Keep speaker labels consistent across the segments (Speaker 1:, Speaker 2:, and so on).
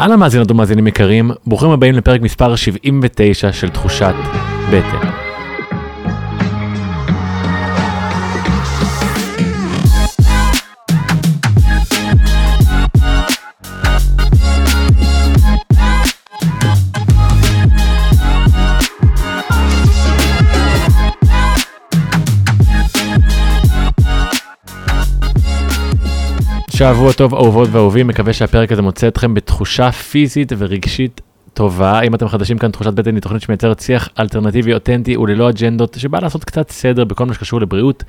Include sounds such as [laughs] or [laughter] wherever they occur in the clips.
Speaker 1: אהלן מאזינות ומאזינים יקרים, ברוכים הבאים לפרק מספר 79 של תחושת בטן. שבוע טוב אהובות ואהובים, מקווה שהפרק הזה מוצא אתכם בתחושה פיזית ורגשית טובה. אם אתם חדשים כאן, תחושת בטן היא תוכנית שמייצרת שיח אלטרנטיבי אותנטי וללא אג'נדות, שבא לעשות קצת סדר בכל מה שקשור לבריאות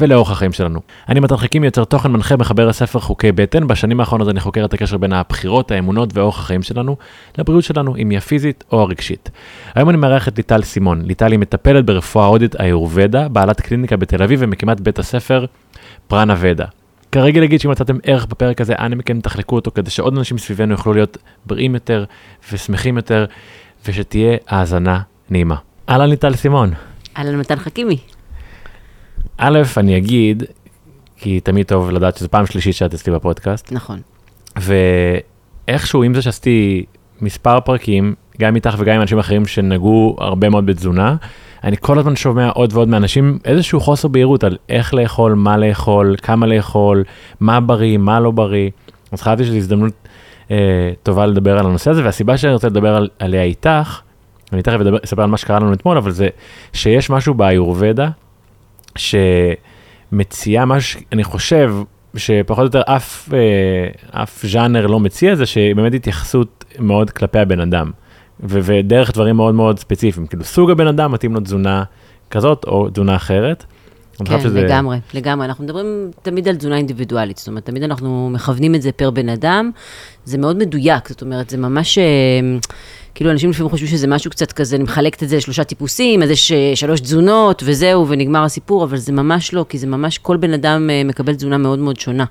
Speaker 1: ולאורך החיים שלנו. אני מתן חכים, יוצר תוכן מנחה מחבר הספר חוקי בטן. בשנים האחרונות אני חוקר את הקשר בין הבחירות, האמונות ואורך החיים שלנו לבריאות שלנו, אם היא הפיזית או הרגשית. היום אני מארח את ליטל סימון. ליטל היא מטפלת ברפואה הודית איורבדה, בעלת קליניקה בתל אביב ומקימת בית הספר פרנה ודה. כרגע להגיד שאם מצאתם ערך בפרק הזה, אנא מכן תחלקו אותו כדי שעוד אנשים סביבנו יוכלו להיות בריאים יותר ושמחים יותר, ושתהיה האזנה נעימה. אהלן ליטל סימון.
Speaker 2: אהלן מתן חכימי.
Speaker 1: א', אני אגיד, כי תמיד טוב לדעת שזו פעם שלישית שאת אצלי בפודקאסט,
Speaker 2: נכון.
Speaker 1: ואיכשהו עם זה שעשיתי מספר פרקים, גם איתך וגם עם אנשים אחרים שנגעו הרבה מאוד בתזונה, אני כל הזמן שומע עוד ועוד מאנשים איזשהו חוסר בהירות על איך לאכול, מה לאכול, כמה לאכול, מה בריא, מה לא בריא. אז חשבתי שזו הזדמנות אה, טובה לדבר על הנושא הזה, והסיבה שאני רוצה לדבר על, עליה איתך, אני תכף אספר על מה שקרה לנו אתמול, אבל זה שיש משהו באיורבדה, שמציע משהו, אני חושב, שפחות או יותר אף, אה, אף ז'אנר לא מציע, זה שבאמת התייחסות מאוד כלפי הבן אדם. ו- ודרך דברים מאוד מאוד ספציפיים, כאילו סוג הבן אדם מתאים לו תזונה כזאת או תזונה אחרת.
Speaker 2: כן,
Speaker 1: שזה-
Speaker 2: לגמרי, לגמרי. אנחנו מדברים תמיד על תזונה אינדיבידואלית, זאת אומרת, תמיד אנחנו מכוונים את זה פר בן אדם. זה מאוד מדויק, זאת אומרת, זה ממש... אה, כאילו, אנשים לפעמים חושבים שזה משהו קצת כזה, אני מחלקת את זה לשלושה טיפוסים, אז יש אה, שלוש תזונות וזהו, ונגמר הסיפור, אבל זה ממש לא, כי זה ממש, כל בן אדם אה, מקבל תזונה מאוד מאוד שונה.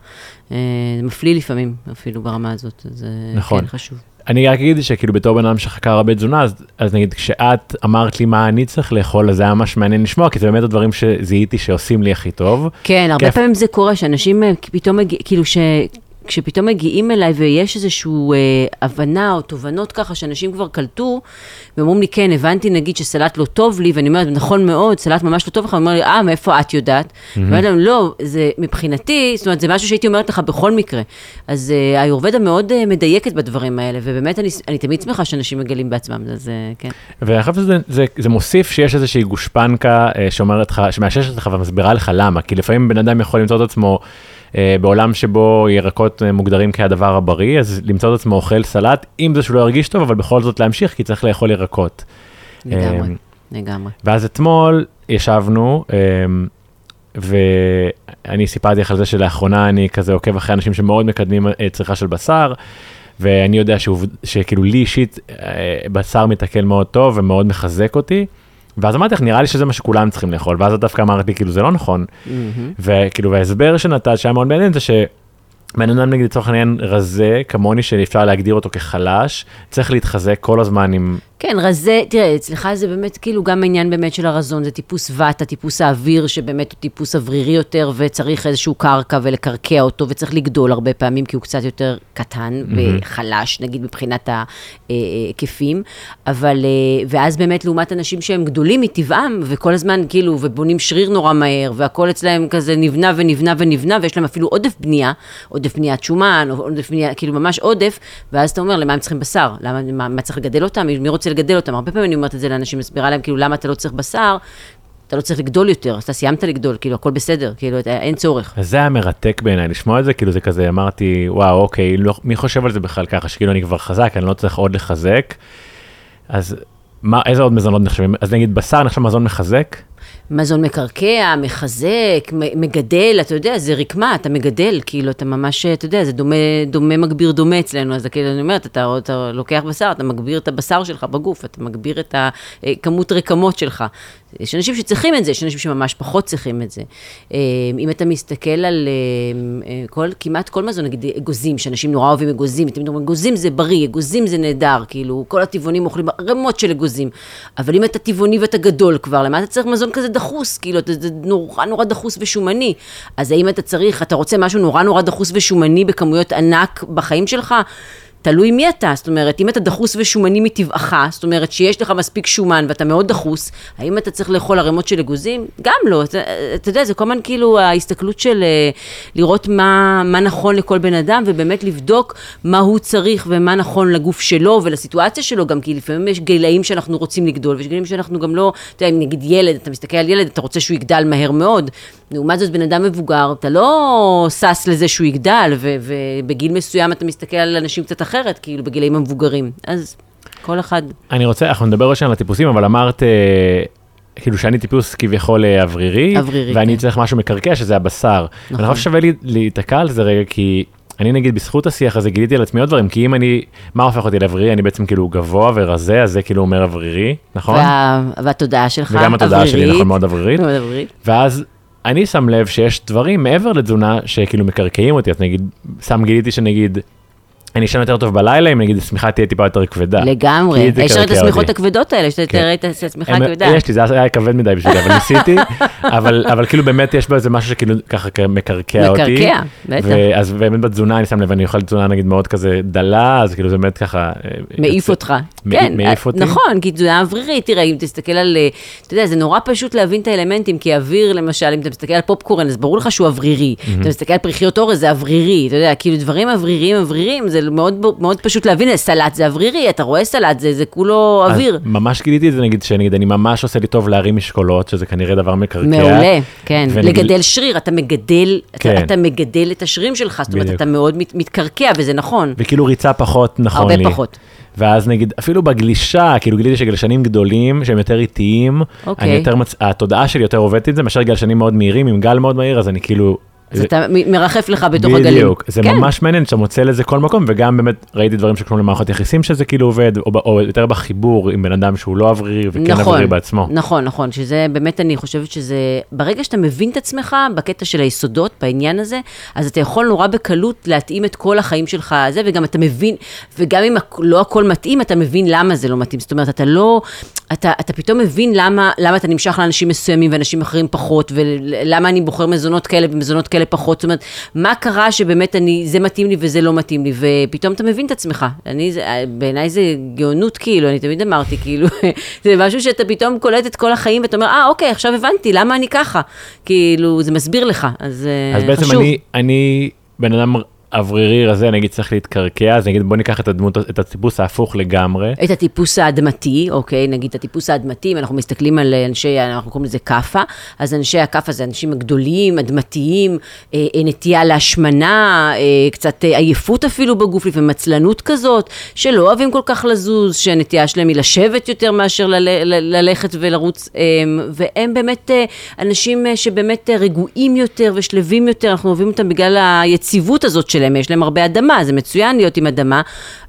Speaker 2: זה מפליא לפעמים, אפילו ברמה הזאת, אז אה,
Speaker 1: נכון.
Speaker 2: כן חשוב.
Speaker 1: אני רק אגיד שכאילו בתור בן אדם שחקר הרבה תזונה, אז, אז נגיד כשאת אמרת לי מה אני צריך לאכול, אז זה היה ממש מעניין לשמוע, כי זה באמת הדברים שזיהיתי שעושים לי הכי טוב.
Speaker 2: כן, הרבה
Speaker 1: כיף.
Speaker 2: פעמים זה קורה, שאנשים אה, פתאום, מגיע, כאילו ש... כשפתאום מגיעים אליי ויש איזושהי אה, הבנה או תובנות ככה שאנשים כבר קלטו, ואומרים לי, כן, הבנתי נגיד שסלט לא טוב לי, ואני אומרת, נכון מאוד, סלט ממש לא טוב לך, הוא אומר לי, אה, מאיפה את יודעת? ואני אומרת להם, לא, זה מבחינתי, זאת אומרת, זה משהו שהייתי אומרת לך בכל מקרה. אז אה, האיורבדה מאוד אה, מדייקת בדברים האלה, ובאמת אני, אני תמיד שמחה שאנשים מגלים בעצמם, אז אה, כן.
Speaker 1: ואני חושב שזה זה, זה מוסיף שיש איזושהי גושפנקה אה, שאומרת לך, שמאששת לך ומסבירה לך למה, כי לפעמים בן אדם יכול למצוא את עצמו בעולם שבו ירקות אה, מוגדרים כהדבר הבריא, אז למצוא את עצמו אוכל סלט, עם זה שהוא לא ירגיש טוב, אבל בכל זאת להמשיך, כי צריך לאכול ירקות.
Speaker 2: לגמרי,
Speaker 1: אה,
Speaker 2: לגמרי.
Speaker 1: ואז אתמול ישבנו, אמ, ואני סיפרתי לך על זה שלאחרונה אני כזה עוקב אחרי אנשים שמאוד מקדמים אה, צריכה של בשר, ואני יודע שכאילו לי אישית אה, בשר מתעכל מאוד טוב ומאוד מחזק אותי. ואז אמרתי לך, נראה לי שזה מה שכולם צריכים לאכול, ואז את דווקא אמרת לי, כאילו, זה לא נכון.
Speaker 2: מהמם.
Speaker 1: וכאילו, וההסבר שנתת שהיה מאוד מעניין זה שבן אדם נגיד לצורך העניין רזה, כמוני שאפשר להגדיר אותו כחלש, צריך להתחזק כל הזמן עם...
Speaker 2: כן, רזה, תראה, אצלך זה באמת כאילו גם העניין באמת של הרזון, זה טיפוס ואטה, טיפוס האוויר, שבאמת הוא טיפוס אוורירי יותר, וצריך איזשהו קרקע ולקרקע אותו, וצריך לגדול הרבה פעמים, כי הוא קצת יותר קטן וחלש, נגיד מבחינת ההיקפים, אבל, אה, ואז באמת לעומת אנשים שהם גדולים מטבעם, וכל הזמן כאילו, ובונים שריר נורא מהר, והכל אצלהם כזה נבנה ונבנה ונבנה, ויש להם אפילו עודף בנייה, עודף בניית שומן, או עודף בנייה, כאילו ממש עודף, ואז אתה אומר, למה הם צריכים בשר? למה, מה, מה צריך לגדל אותם? מי רוצה לגדל אותם? הרבה פעמים אני אומרת את זה לאנשים, מסבירה להם, כאילו, למה אתה לא צריך בשר? אתה לא צריך לגדול יותר, אתה סיימת לגדול, כאילו, הכל בסדר, כאילו, אין צורך.
Speaker 1: זה היה מרתק בעיניי לשמוע את זה, כאילו זה כזה, אמרתי, וואו, אוקיי, לא, מי חושב על זה בכלל ככה, שכאילו אני כבר חזק, אני לא צריך עוד לחזק. אז מה, איזה עוד מזונות נחשבים? אז נגיד בשר נחשב מזון מחזק?
Speaker 2: מזון מקרקע, מחזק, מגדל, אתה יודע, זה רקמה, אתה מגדל, כאילו, אתה ממש, אתה יודע, זה דומה, דומה מגביר דומה אצלנו, אז כאילו, אני אומרת, אתה, אתה לוקח בשר, אתה מגביר את הבשר שלך בגוף, אתה מגביר את הכמות רקמות שלך. יש אנשים שצריכים את זה, יש אנשים שממש פחות צריכים את זה. אה, אם אתה מסתכל על אה, אה, כל, כמעט כל מזון, נגיד אגוזים, שאנשים נורא אוהבים אגוזים, תמיד אומרים, אגוזים זה בריא, אגוזים זה נהדר, כאילו, כל הטבעונים אוכלים רמות של אגוזים. אבל אם אתה טבעוני ואתה גדול כבר, למה אתה צריך מזון כזה דחוס? כאילו, אתה- נורא נורא דחוס ושומני. אז האם אתה צריך, אתה רוצה משהו נורא נורא דחוס ושומני בכמויות ענק בחיים שלך? תלוי מי אתה, זאת אומרת, אם אתה דחוס ושומני מטבעך, זאת אומרת שיש לך מספיק שומן ואתה מאוד דחוס, האם אתה צריך לאכול ערימות של אגוזים? גם לא, אתה, אתה יודע, זה כל הזמן כאילו ההסתכלות של אה, לראות מה, מה נכון לכל בן אדם, ובאמת לבדוק מה הוא צריך ומה נכון לגוף שלו ולסיטואציה שלו, גם כי לפעמים יש גילאים שאנחנו רוצים לגדול, ויש גילאים שאנחנו גם לא, אתה יודע, אם נגיד ילד, אתה מסתכל על ילד, אתה רוצה שהוא יגדל מהר מאוד. לעומת זאת, בן אדם מבוגר, אתה לא שש לזה שהוא יגדל, ובגיל מסוים אתה מסתכל על אנשים קצת אחרת, כאילו בגילאים המבוגרים. אז כל אחד...
Speaker 1: אני רוצה, אנחנו נדבר ראשון על הטיפוסים, אבל אמרת, אה, כאילו שאני טיפוס כביכול אה, אוורירי,
Speaker 2: אוורירי,
Speaker 1: ואני
Speaker 2: כן.
Speaker 1: צריך משהו מקרקע, שזה הבשר.
Speaker 2: נכון.
Speaker 1: אני חושב ששווה לי להיתקע על זה רגע, כי אני נגיד בזכות השיח הזה גיליתי על עצמי עוד דברים, כי אם אני, מה הופך אותי לאוורירי? אני בעצם כאילו גבוה ורזה, אז זה כאילו אומר אוורירי, נכון?
Speaker 2: וה... והתודעה שלך
Speaker 1: וגם התודעה שלי
Speaker 2: אוורירית.
Speaker 1: נכון מאוד אוורירית.
Speaker 2: מאוד אוורירית.
Speaker 1: ואז אני שם לב שיש דברים מעבר לתזונה שכאילו מקרקעים אותי, אז נגיד, סתם גיליתי שנגיד, אני אשן יותר טוב בלילה אם נגיד השמיכה תהיה טיפה יותר כבדה.
Speaker 2: לגמרי. יש את השמיכות. הכבדות האלה, שאתה
Speaker 1: כן.
Speaker 2: תראה את השמיכה הכבדה.
Speaker 1: יש לי, זה היה כבד מדי בשבילי, אבל ניסיתי, [laughs] אבל, כאילו באמת יש בזה משהו שכאילו ככה מקרקע אותי.
Speaker 2: מקרקע, בטח.
Speaker 1: ואז באמת בתזונה אני שם לב, אני אוכל תזונה נגיד מאוד כזה דלה, אז כאילו זה באמת ככה... אה,
Speaker 2: מעיף אותך. כן. נכון, כי תזונה אוורירית, תראה, אם תסתכל על, אה, אתה יודע, זה נורא פשוט להבין את האלמנטים, כי אוויר, למשל, אם אתה מסתכל על פופקורן, אז ברור לך שהוא אוורירי. אתה מסתכל על פריחיות אורז, זה אוורירי, אתה יודע, כאילו דברים אווריריים, אווריריים, זה מאוד, מאוד פשוט להבין, סלט זה אוורירי, אתה רואה סלט, זה, זה כולו אוויר.
Speaker 1: ממש גיליתי את זה נגיד, שנגיד אני ממש עושה לי טוב להרים משקולות, שזה כנראה דבר מקרקע.
Speaker 2: מעולה, כן.
Speaker 1: ונגיד-
Speaker 2: לגדל שריר, אתה מגדל,
Speaker 1: כן.
Speaker 2: אתה, אתה מגדל את השרירים שלך, זאת אומרת. אתה מאוד מת, מתקרקע, וזה נכון.
Speaker 1: וכאילו ריצה פחות נכון
Speaker 2: הרבה
Speaker 1: לי.
Speaker 2: פחות.
Speaker 1: ואז נגיד, אפילו בגלישה, כאילו גיליתי שגלשנים גדולים, שהם יותר איטיים,
Speaker 2: אוקיי.
Speaker 1: אני יותר מצ... התודעה שלי יותר עובדת את זה, מאשר גלשנים מאוד מהירים, עם גל מאוד מהיר, אז אני כאילו...
Speaker 2: אז
Speaker 1: זה-
Speaker 2: אתה מ- מרחף לך בתוך הגלים.
Speaker 1: בדיוק, זה
Speaker 2: כן.
Speaker 1: ממש מעניין שאתה מוצא לזה כל מקום, וגם באמת ראיתי דברים שקשורים למערכות יחסים שזה כאילו עובד, או, או יותר בחיבור עם בן אדם שהוא לא אוורירי וכן
Speaker 2: נכון,
Speaker 1: אוורירי בעצמו.
Speaker 2: נכון, נכון, שזה באמת, אני חושבת שזה, ברגע שאתה מבין את עצמך בקטע של היסודות, בעניין הזה, אז אתה יכול נורא בקלות להתאים את כל החיים שלך לזה, וגם אתה מבין, וגם אם לא הכל מתאים, אתה מבין למה זה לא מתאים. זאת אומרת, אתה לא, אתה, אתה פתאום מבין למה, למה אתה נמשך לאנשים מסוימים ואנשים אחרים פחות, ולמה אני בוחר מזונות כאלה ומזונות כאלה פחות. זאת אומרת, מה קרה שבאמת אני, זה מתאים לי וזה לא מתאים לי, ופתאום אתה מבין את עצמך. אני, בעיניי זה גאונות, כאילו, אני תמיד אמרתי, כאילו, [laughs] זה משהו שאתה פתאום קולט את כל החיים, ואתה אומר, אה, אוקיי, עכשיו הבנתי, למה אני ככה? כאילו, זה מסביר לך, אז, אה,
Speaker 1: אז בעצם
Speaker 2: חשוב.
Speaker 1: אני, אני בן אדם אוורירי רזה, נגיד צריך להתקרקע, אז נגיד בוא ניקח את הדמות, את הטיפוס ההפוך לגמרי.
Speaker 2: את הטיפוס האדמתי, אוקיי, נגיד את הטיפוס האדמתי, אם אנחנו מסתכלים על אנשי, אנחנו קוראים לזה כאפה, אז אנשי הכאפה זה אנשים הגדולים, אדמתיים, אה, אה, נטייה להשמנה, אה, קצת אה, עייפות אפילו בגוף, לפעמים עצלנות כזאת, שלא אוהבים כל כך לזוז, שהנטייה שלהם היא לשבת יותר מאשר לל, ל- ללכת ולרוץ, אה, והם באמת אה, אנשים אה, שבאמת רגועים יותר ושלווים יותר, אנחנו אוהבים אותם בגלל היציבות הזאת שלהם, יש להם הרבה אדמה, זה מצוין להיות עם אדמה,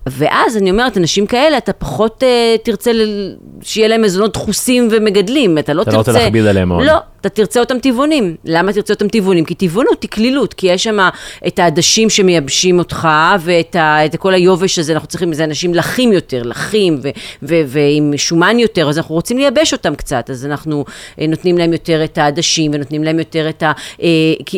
Speaker 2: ואז אני אומרת, אנשים כאלה, אתה פחות אה, תרצה ל- שיהיה להם מזונות דחוסים ומגדלים, אתה לא
Speaker 1: אתה
Speaker 2: תרצה...
Speaker 1: לא רוצה להכביד עליהם מאוד.
Speaker 2: לא, אתה תרצה אותם טבעונים. למה תרצה אותם טבעונים? כי טבעונות היא קלילות, כי יש שם את העדשים שמייבשים אותך, ואת ה, את כל היובש הזה, אנחנו צריכים, זה אנשים לחים יותר, לחים, ו, ו, ועם שומן יותר, אז אנחנו רוצים לייבש אותם קצת, אז אנחנו אה, נותנים להם יותר את העדשים, ונותנים להם יותר את, ה, אה,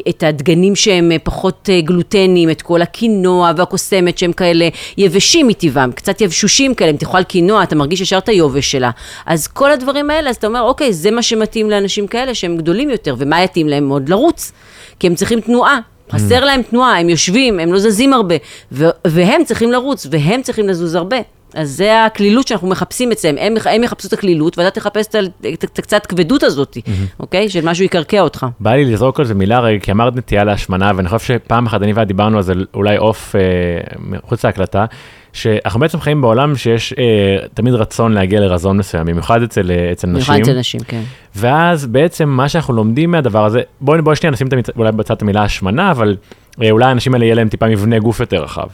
Speaker 2: את הדגנים שהם פחות גלוטניים, את כל הקינוע והקוסמת שהם כאלה יבשים מטבעם, קצת יבשושים כאלה, אם תאכל קינוע, אתה מרגיש ישר את היובש שלה. אז כל הדברים האלה, אז אתה אומר, אוקיי, זה מה שמתאים לאנשים כאלה שהם גדולים יותר, ומה יתאים להם מאוד לרוץ? כי הם צריכים תנועה. חסר להם תנועה, הם יושבים, הם לא זזים הרבה, ו- והם צריכים לרוץ, והם צריכים לזוז הרבה. אז זה הקלילות שאנחנו מחפשים אצלם, הם, הם יחפשו את הקלילות, ואתה תחפש את הקצת כבדות הזאת, אוקיי? של משהו יקרקע אותך.
Speaker 1: בא לי לזרוק על זה מילה רגע, כי אמרת נטייה להשמנה, ואני חושב שפעם אחת אני ואת דיברנו על זה אולי אוף אה, מחוץ להקלטה, שאנחנו בעצם חיים בעולם שיש אה, תמיד רצון להגיע לרזון מסוים, במיוחד אצל, אה, אצל נשים.
Speaker 2: במיוחד אצל נשים, כן.
Speaker 1: ואז בעצם מה שאנחנו לומדים מהדבר הזה, בואי בוא שנייה נשים את אולי בצד המילה השמנה, אבל אה, אולי האנשים האלה יהיה להם טיפה מבנה גוף יותר רחב.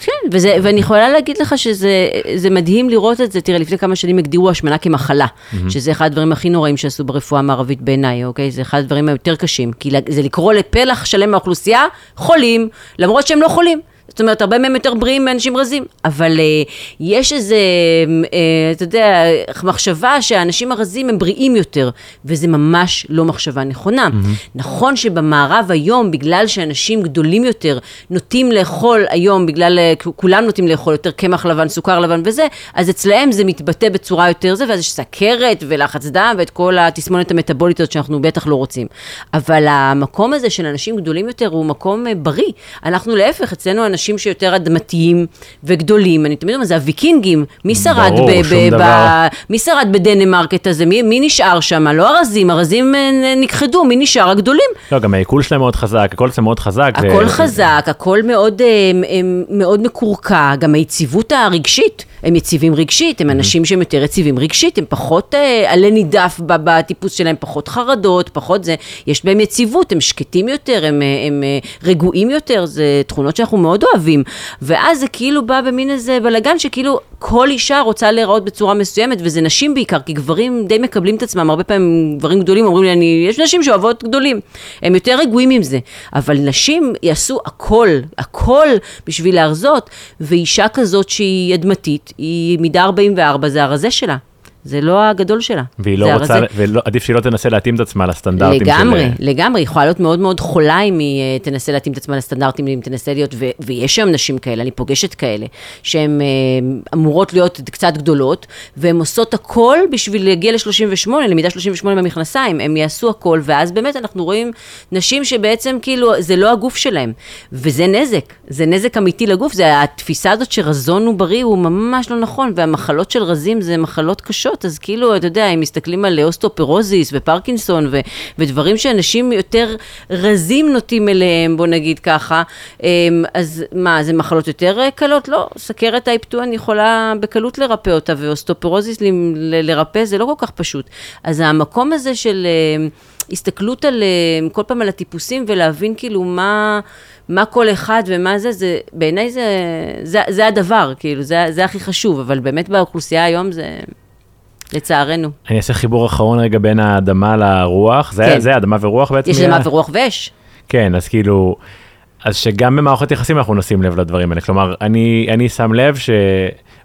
Speaker 2: כן, וזה, ואני יכולה להגיד לך שזה זה מדהים לראות את זה. תראה, לפני כמה שנים הגדירו השמנה כמחלה, שזה אחד הדברים הכי נוראים שעשו ברפואה המערבית בעיניי, אוקיי? זה אחד הדברים היותר קשים, כי זה לקרוא לפלח שלם מהאוכלוסייה חולים, למרות שהם לא חולים. זאת אומרת, הרבה מהם יותר בריאים מאנשים רזים, אבל uh, יש איזה, uh, אתה יודע, מחשבה שהאנשים הרזים הם בריאים יותר, וזה ממש לא מחשבה נכונה. Mm-hmm. נכון שבמערב היום, בגלל שאנשים גדולים יותר נוטים לאכול היום, בגלל, אה, כולם נוטים לאכול יותר קמח לבן, סוכר לבן וזה, אז אצלהם זה מתבטא בצורה יותר זה, ואז יש סכרת ולחץ דם ואת כל התסמונת המטבולית הזאת שאנחנו בטח לא רוצים. אבל המקום הזה של אנשים גדולים יותר הוא מקום אה, בריא. אנחנו להפך, אצלנו אנשים שיותר אדמתיים וגדולים, אני תמיד אומרת, זה הוויקינגים, מי שרד,
Speaker 1: ברור,
Speaker 2: ב-
Speaker 1: שום
Speaker 2: ב-
Speaker 1: דבר.
Speaker 2: ב- מי שרד בדנמרק הזה, מי, מי נשאר שם? לא הרזים, הרזים אה, נכחדו, מי נשאר? הגדולים.
Speaker 1: לא, גם העיכול שלהם מאוד חזק, הכל אצלם מאוד חזק. זה-
Speaker 2: הכל חזק, הכל מאוד, אה, הם- מאוד מקורקע, גם היציבות הרגשית, הם יציבים רגשית, הם אנשים שהם יותר יציבים רגשית, הם פחות אה, עלה נידף בטיפוס שלהם, פחות חרדות, פחות זה, יש בהם יציבות, הם שקטים יותר, הם, אה, הם אה, רגועים יותר, זה תכונות שאנחנו מאוד אוהבים. ואז זה כאילו בא במין איזה בלאגן שכאילו כל אישה רוצה להיראות בצורה מסוימת, וזה נשים בעיקר, כי גברים די מקבלים את עצמם, הרבה פעמים גברים גדולים אומרים לי, אני, יש נשים שאוהבות גדולים, הם יותר רגועים עם זה, אבל נשים יעשו הכל, הכל בשביל להרזות, ואישה כזאת שהיא אדמתית, היא מידה 44, זה הרזה שלה. זה לא הגדול שלה.
Speaker 1: והיא לא
Speaker 2: הרזה.
Speaker 1: רוצה, ועדיף שהיא לא תנסה להתאים את עצמה לסטנדרטים
Speaker 2: לגמרי,
Speaker 1: של...
Speaker 2: לגמרי, היא יכולה להיות מאוד מאוד חולה אם היא אה, תנסה להתאים את עצמה לסטנדרטים, אם תנסה להיות, ו- ויש היום נשים כאלה, אני פוגשת כאלה, שהן אה, אמורות להיות קצת גדולות, והן עושות הכל בשביל להגיע ל-38, למידה 38 במכנסיים, הם יעשו הכל, ואז באמת אנחנו רואים נשים שבעצם כאילו, זה לא הגוף שלהם, וזה נזק, זה נזק אמיתי לגוף, זה התפיסה הזאת שרזון הוא בריא, הוא ממש לא נכון, והמחלות של רזים זה מחלות קשות, אז כאילו, אתה יודע, אם מסתכלים על אוסטאופרוזיס ופרקינסון ו- ודברים שאנשים יותר רזים נוטים אליהם, בוא נגיד ככה, אמ, אז מה, זה מחלות יותר אה, קלות? לא, סכרת type 2 אני יכולה בקלות לרפא אותה, ואוסטאופרוזיס ל- ל- לרפא זה לא כל כך פשוט. אז המקום הזה של... אה, הסתכלות על, אה, כל פעם על הטיפוסים ולהבין כאילו מה, מה כל אחד ומה זה, זה בעיניי זה, זה, זה הדבר, כאילו, זה, זה הכי חשוב, אבל באמת באוכלוסייה היום זה, לצערנו.
Speaker 1: אני אעשה חיבור אחרון רגע בין האדמה לרוח, זה,
Speaker 2: כן.
Speaker 1: זה אדמה ורוח בעצם?
Speaker 2: יש
Speaker 1: היה?
Speaker 2: אדמה ורוח ואש.
Speaker 1: כן, אז כאילו, אז שגם במערכות יחסים אנחנו נשים לב לדברים האלה. כלומר, אני, אני שם לב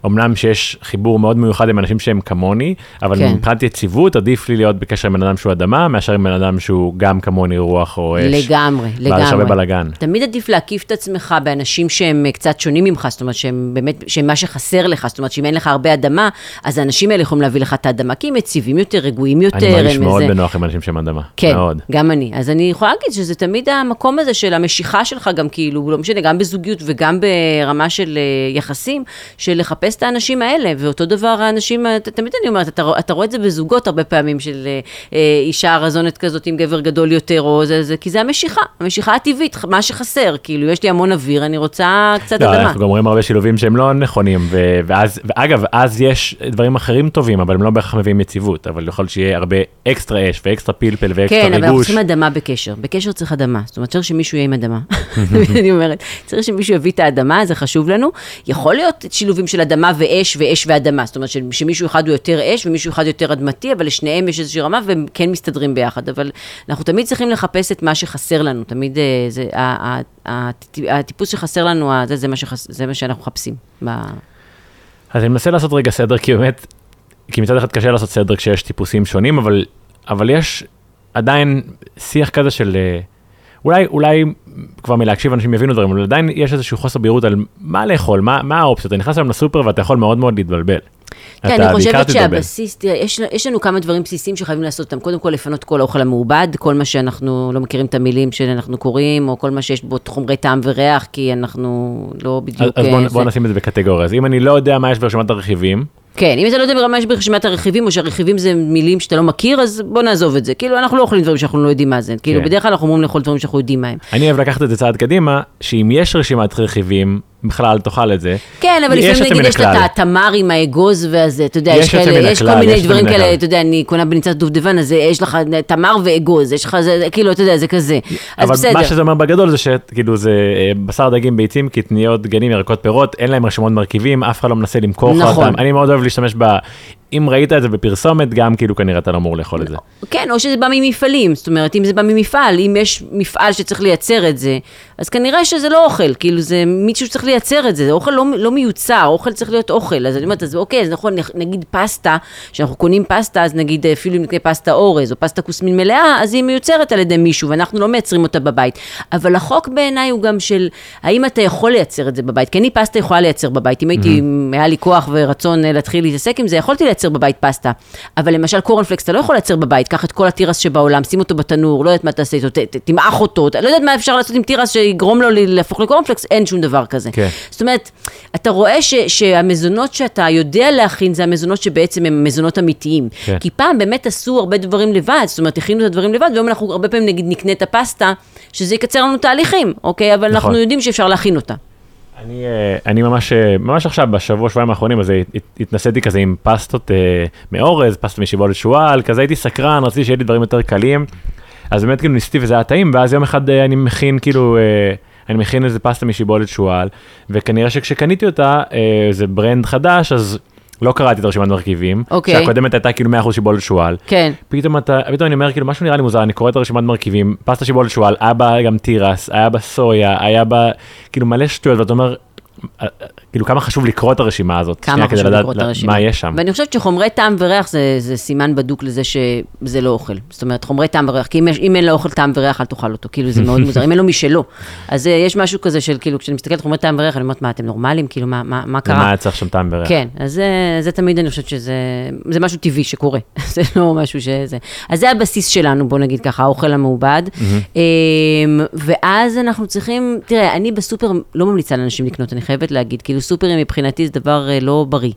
Speaker 1: שאומנם שיש חיבור מאוד מיוחד עם אנשים שהם כמוני, אבל
Speaker 2: כן.
Speaker 1: מבחינת יציבות עדיף לי להיות בקשר עם בן אדם שהוא אדמה, מאשר עם בן אדם שהוא גם כמוני רוח או אש.
Speaker 2: לגמרי,
Speaker 1: ואז יש הרבה
Speaker 2: לגמרי.
Speaker 1: בלאגן.
Speaker 2: תמיד עדיף להקיף את עצמך באנשים שהם אה, קצת שונים ממך, זאת אומרת שהם באמת, שהם מה שחסר לך, זאת אומרת שאם אין לך הרבה אדמה, אז האנשים האלה יכולים להביא לך את האדמה, כי הם יציבים יותר, רגועים יותר.
Speaker 1: אני מרגיש מאוד
Speaker 2: איזה-
Speaker 1: בנוח עם אנשים שהם אדמה.
Speaker 2: כן,
Speaker 1: מאוד.
Speaker 2: גם אני. אז אני יכולה להגיד שזה תמיד המקום הזה של המשיכה שלך גם כאילו, לא משנה, גם בזוגיות וגם ברמה של אה, יחסים, של לחפש את האנשים האלה, ואותו דבר האנשים, תמיד אני אומרת, אתה, אתה רואה את זה בזוגות הרבה פעמים, של אה, אה, אישה רזונת כזאת עם גבר גדול יותר, או זה, זה, כי זה המשיכה, המשיכה הטבעית, מה שחסר, כאילו, יש לי המון אוויר, אני רוצה קצת
Speaker 1: לא,
Speaker 2: אדמה.
Speaker 1: אנחנו גם רואים הרבה שילובים שהם לא נכונים, ו- ואז, ואגב, אז יש דברים אחרים טובים, אבל הם לא בהכרח מביאים יציבות, אבל יכול שיהיה הרבה אקסטרה אש ואקסטרה פלפל ואקסטרה
Speaker 2: כן, אבל אנחנו
Speaker 1: ריגוש.
Speaker 2: צריכים אדמה בקשר. בקשר צריך אדמה. זאת אומרת, צריך שמישהו יהיה עם אדמה. [laughs] אני אומרת, צריך שמישהו יביא את האדמה, זה חשוב לנו. יכול להיות שילובים של אדמה ואש ואש ואדמה. זאת אומרת, שמישהו אחד הוא יותר אש ומישהו אחד יותר אדמתי, אבל לשניהם יש איזושהי רמה והם כן מסתדרים ביחד. אבל אנחנו תמיד צריכים לחפש את מה שחסר לנו. תמיד אה, זה, הטיפוס שחסר לנו, זה, זה, מה שחס, זה מה שאנחנו מחפשים.
Speaker 1: אז אני מנסה לעשות רגע סדר, כי באמת, כי מצד אחד קשה לעשות סדר כשיש טיפוסים שונים, אבל, אבל יש עדיין שיח כזה של, אה, אולי, אולי כבר מלהקשיב אנשים יבינו דברים, אבל עדיין יש איזשהו חוסר בהירות על מה לאכול, מה, מה האופציות. אתה נכנס היום לסופר ואתה יכול מאוד מאוד להתבלבל.
Speaker 2: כן, אני חושבת. שהבסיס, תראה, יש, יש לנו כמה דברים בסיסיים שחייבים לעשות אותם. קודם כל, לפנות כל האוכל המעובד, כל מה שאנחנו לא מכירים את המילים שאנחנו קוראים, או כל מה שיש בו חומרי טעם וריח, כי אנחנו לא
Speaker 1: אז,
Speaker 2: בדיוק...
Speaker 1: אז בוא,
Speaker 2: אה,
Speaker 1: בוא נשים את זה בקטגוריה. אז אם אני לא יודע מה יש ברשימת הרכיבים,
Speaker 2: כן, אם אתה לא יודע ברמה יש ברשימת הרכיבים, או שהרכיבים זה מילים שאתה לא מכיר, אז בוא נעזוב את זה. כאילו, אנחנו לא אוכלים דברים שאנחנו לא יודעים מה זה. כאילו,
Speaker 1: כן.
Speaker 2: בדרך כלל אנחנו אומרים לאכול דברים שאנחנו יודעים מה הם.
Speaker 1: אני אוהב לקחת את זה צעד קדימה, שאם יש רשימת רכיבים, בכלל תאכל את זה.
Speaker 2: כן, אבל לפעמים נגיד יש
Speaker 1: הכלל.
Speaker 2: את התמר עם האגוז והזה, אתה יודע,
Speaker 1: יש
Speaker 2: כאלה, כל מיני דברים כאלה. אתה יודע, אני קונה בניצת דובדבן, אז יש לך תמר ואגוז, יש לך זה, כאילו, אתה יודע, זה כזה. אז
Speaker 1: אבל
Speaker 2: בסדר.
Speaker 1: מה שזה אומר בגדול זה שכאילו זה אה, בשר דגים ביצים קטניות דגנים ירקות פירות אין להם רשימות מרכיבים אף אחד לא מנסה למכור
Speaker 2: נכון.
Speaker 1: אותם אני מאוד אוהב להשתמש ב... אם ראית את זה בפרסומת, גם כאילו כנראה אתה לא אמור לאכול את זה.
Speaker 2: כן, או שזה בא ממפעלים, זאת אומרת, אם זה בא ממפעל, אם יש מפעל שצריך לייצר את זה, אז כנראה שזה לא אוכל, כאילו זה מישהו שצריך לייצר את זה, זה אוכל לא, לא מיוצר, אוכל צריך להיות אוכל, אז אני אומרת, אז אוקיי, אז נכון, נגיד פסטה, כשאנחנו קונים פסטה, אז נגיד אפילו אם נקנה פסטה אורז, או פסטה כוסמין מלאה, אז היא מיוצרת על ידי מישהו, ואנחנו לא מייצרים אותה בבית. אבל החוק בעיניי הוא גם של, האם אתה יכול לייצר את זה בבית? כי אני פסטה יכולה לייצר בבית, אם הייתי, mm-hmm. היה לי כוח ורצון אה, להתחיל להתעסק עם זה, יכולתי לייצר בבית פסטה. אבל למשל קורנפלקס אתה לא יכול לייצר בבית, קח את כל התירס שבעולם, שים אותו בתנור, לא יודעת מה תעשה איתו, תמעך אותו, לא יודעת מה אפשר לעשות עם תירס שיגרום לו להפוך לקורנפלקס, אין שום דבר כזה. כן. זאת אומרת, אתה רואה ש, שהמזונות שאתה יודע להכין, זה המזונות שבעצם הם מזונות אמיתיים. כן. כי פעם באמת עשו הרבה דברים לבד, זאת אומרת, הכינו את הדברים לבד, והיום אנחנו הרבה פעמים נגיד נקנה את הפסטה, שזה יקצר לנו תהליכים, אוקיי? אבל נכון. אנחנו יודעים שאפשר להכין אותה.
Speaker 1: אני, אה, אני ממש, אה, ממש עכשיו, בשבוע, שבועיים האחרונים, אז התנסיתי כזה עם פסטות אה, מאורז, פסטה משיבולת שועל, כזה הייתי סקרן, רציתי שיהיה לי דברים יותר קלים. אז באמת כאילו ניסיתי וזה היה טעים, ואז יום אחד אני מכין כאילו, אני מכין איזה פסטה משיבולת שועל, וכנראה שכשקניתי אותה, זה ברנד חדש, אז לא קראתי את הרשימת מרכיבים, okay. אוקיי. שהקודמת הייתה כאילו 100% שיבולת שועל,
Speaker 2: כן.
Speaker 1: פתאום אתה, פתאום אני אומר כאילו משהו נראה לי מוזר, אני קורא את הרשימת מרכיבים, פסטה שיבולת שועל, היה בה גם תירס, היה בה סויה, היה בה כאילו מלא שטויות, ואתה אומר, כאילו כמה חשוב לקרוא את הרשימה הזאת,
Speaker 2: כמה חשוב לקרוא את הרשימה,
Speaker 1: מה יש שם.
Speaker 2: ואני חושבת שחומרי טעם וריח זה, זה סימן בדוק לזה שזה לא אוכל, זאת אומרת חומרי טעם וריח, כי אם, אם אין לו אוכל טעם וריח אל תאכל אותו, כאילו זה מאוד מוזר, אם אין לו משלו, אז uh, יש משהו כזה של כאילו כשאני מסתכלת על חומרי טעם וריח, אני אומרת מה אתם נורמלים, כאילו מה, מה, מה קרה?
Speaker 1: מה היה צריך שם טעם וריח?
Speaker 2: כן, אז זה, זה תמיד אני חושבת שזה זה משהו טבעי שקורה, [laughs] זה לא משהו שזה, אז זה הבסיס שלנו, בוא נגיד ככה, האוכל המעובד, mm-hmm. ואז אנחנו צריכים, תראה, אני בסופר לא ממליצה לאנשים לקנות, אני חייבת להגיד, כאילו סופרים מבחינתי זה דבר אה, לא בריא.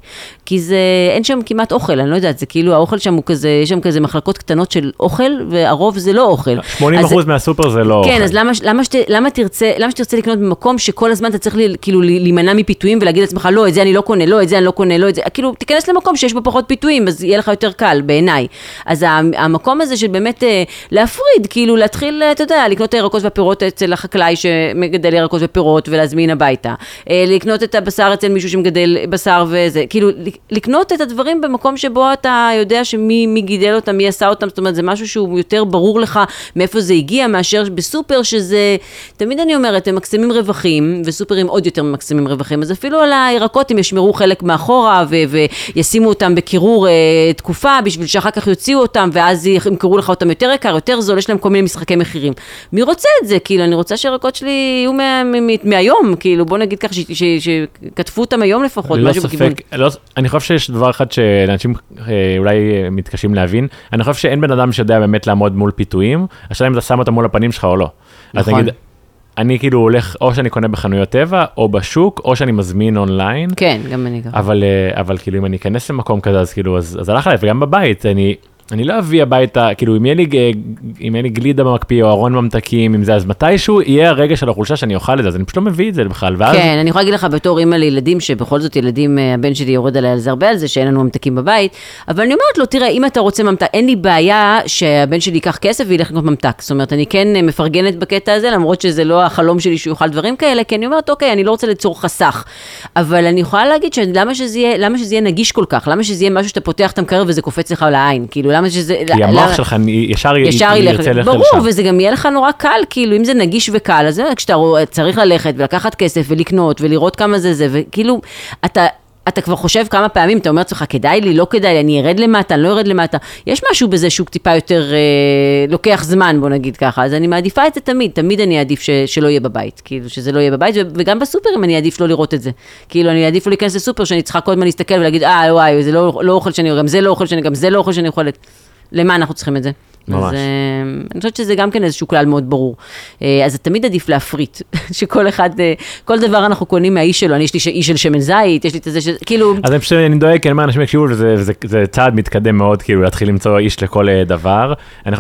Speaker 2: כי זה, אין שם כמעט אוכל, אני לא יודעת, זה כאילו, האוכל שם הוא כזה, יש שם כזה מחלקות קטנות של אוכל, והרוב זה לא אוכל.
Speaker 1: 80 אחוז מהסופר זה לא
Speaker 2: כן,
Speaker 1: אוכל.
Speaker 2: כן, אז למה, למה, שת, למה, תרצה, למה שתרצה לקנות במקום שכל הזמן אתה צריך לי, כאילו להימנע מפיתויים ולהגיד לעצמך, לא, את זה אני לא קונה, לא, את זה אני לא קונה, לא, את זה, כאילו, תיכנס למקום שיש בו פחות פיתויים, אז יהיה לך יותר קל, בעיניי. אז המקום הזה של באמת אה, להפריד, כאילו, להתחיל, אתה יודע, לקנות את הירקות והפירות אצל החקלאי שמגדל ירקות ופירות ולהזמין הביתה. לקנות את הבשר אצל מישהו שמגדל בשר וזה, כאילו לקנות את הדברים במקום שבו אתה יודע שמי גידל אותם, מי עשה אותם, זאת אומרת זה משהו שהוא יותר ברור לך מאיפה זה הגיע מאשר בסופר שזה, תמיד אני אומרת, הם מקסמים רווחים, וסופרים עוד יותר מקסמים רווחים, אז אפילו על הירקות הם ישמרו חלק מאחורה ו- וישימו אותם בקירור אה, תקופה בשביל שאחר כך יוציאו אותם ואז ימכרו לך אותם יותר יקר, יותר זול, יש להם כל מיני משחקי מחירים. מי רוצה את זה? כאילו, אני רוצה שהירקות שלי יהיו מה, מה, מה, מהיום, כאילו, בוא נגיד ככה, שכתבו אותם היום לפחות, משהו ספק, בכיוון.
Speaker 1: לא, אני חושב שיש דבר אחד שאנשים אה, אולי אה, מתקשים להבין, אני חושב שאין בן אדם שיודע באמת לעמוד מול פיתויים, השאלה אם אתה שם אותם מול הפנים שלך או לא. נכון. אז נגיד, אני כאילו הולך, או שאני קונה בחנויות טבע, או בשוק, או שאני מזמין אונליין.
Speaker 2: כן, גם אני ככה.
Speaker 1: אבל, אה, אבל כאילו אם אני אכנס למקום כזה, אז כאילו, אז, אז הלך עליי, וגם בבית, אני, אני לא אביא הביתה, כאילו אם יהיה לי, אם יהיה לי גלידה במקפיא או ארון ממתקים, אם זה, אז מתישהו יהיה הרגע של החולשה שאני אוכל את זה, אז אני פשוט לא מביא את זה בכלל,
Speaker 2: ואז... כן, אני יכולה להגיד לך בתור אימא לילדים, שבכל זאת ילדים, אה, הבן שלי יורד עליי על זה הרבה על זה, שאין לנו ממתקים בבית, אבל אני אומרת לו, תראה, אם אתה רוצה ממתק, אין לי בעיה שהבן שלי ייקח כסף וילך לקנות ממתק, זאת אומרת, אני כן אה, מפרגנת בקטע הזה, למרות שזה לא החלום שלי שהוא יאכל דברים כאלה, כי אני אומרת, אוקיי, אני לא רוצה ליצור חסך, אבל אני יכולה להגיד שלמה שזה יהיה, למה שזה יהיה נגיש כל כך, למה שזה יהיה משהו שאתה פותח את המקרר וזה קופץ לך לעין, כאילו, למה שזה...
Speaker 1: כי המוח שלך ישר ירצה ללכת לשם.
Speaker 2: ברור, וזה גם יהיה לך נורא קל, כאילו, אם זה נגיש וקל, אז כשאתה צריך ללכת ולקחת כסף ולקנות ולראות כמה זה זה, וכאילו, אתה... אתה כבר חושב כמה פעמים, אתה אומר לעצמך, כדאי לי, לא כדאי לי, אני ארד למטה, אני לא ארד למטה. יש משהו בזה שהוא טיפה יותר, אה, לוקח זמן, בוא נגיד ככה, אז אני מעדיפה את זה תמיד, תמיד אני אעדיף ש, שלא יהיה בבית, כאילו שזה לא יהיה בבית, וגם בסופרים אני אעדיף לא לראות את זה. כאילו, אני אעדיף לא להיכנס לסופר שאני צריכה כל הזמן להסתכל ולהגיד, אה, וואי, זה לא, לא אוכל שאני, גם זה לא אוכל שאני, גם זה לא אוכל שאני אוכלת. למה אנחנו צריכים את זה? ממש. אז uh, אני חושבת שזה גם כן איזשהו כלל מאוד ברור. Uh, אז תמיד עדיף להפריט, [laughs] שכל אחד, uh, כל דבר אנחנו קונים מהאיש שלו, אני יש לי איש של שמן זית, יש לי את זה, ש... כאילו...
Speaker 1: אז אני פשוט, אני דואג, כי אני אומר, אנשים יקשיבו וזה זה צעד מתקדם מאוד, כאילו להתחיל למצוא איש לכל דבר.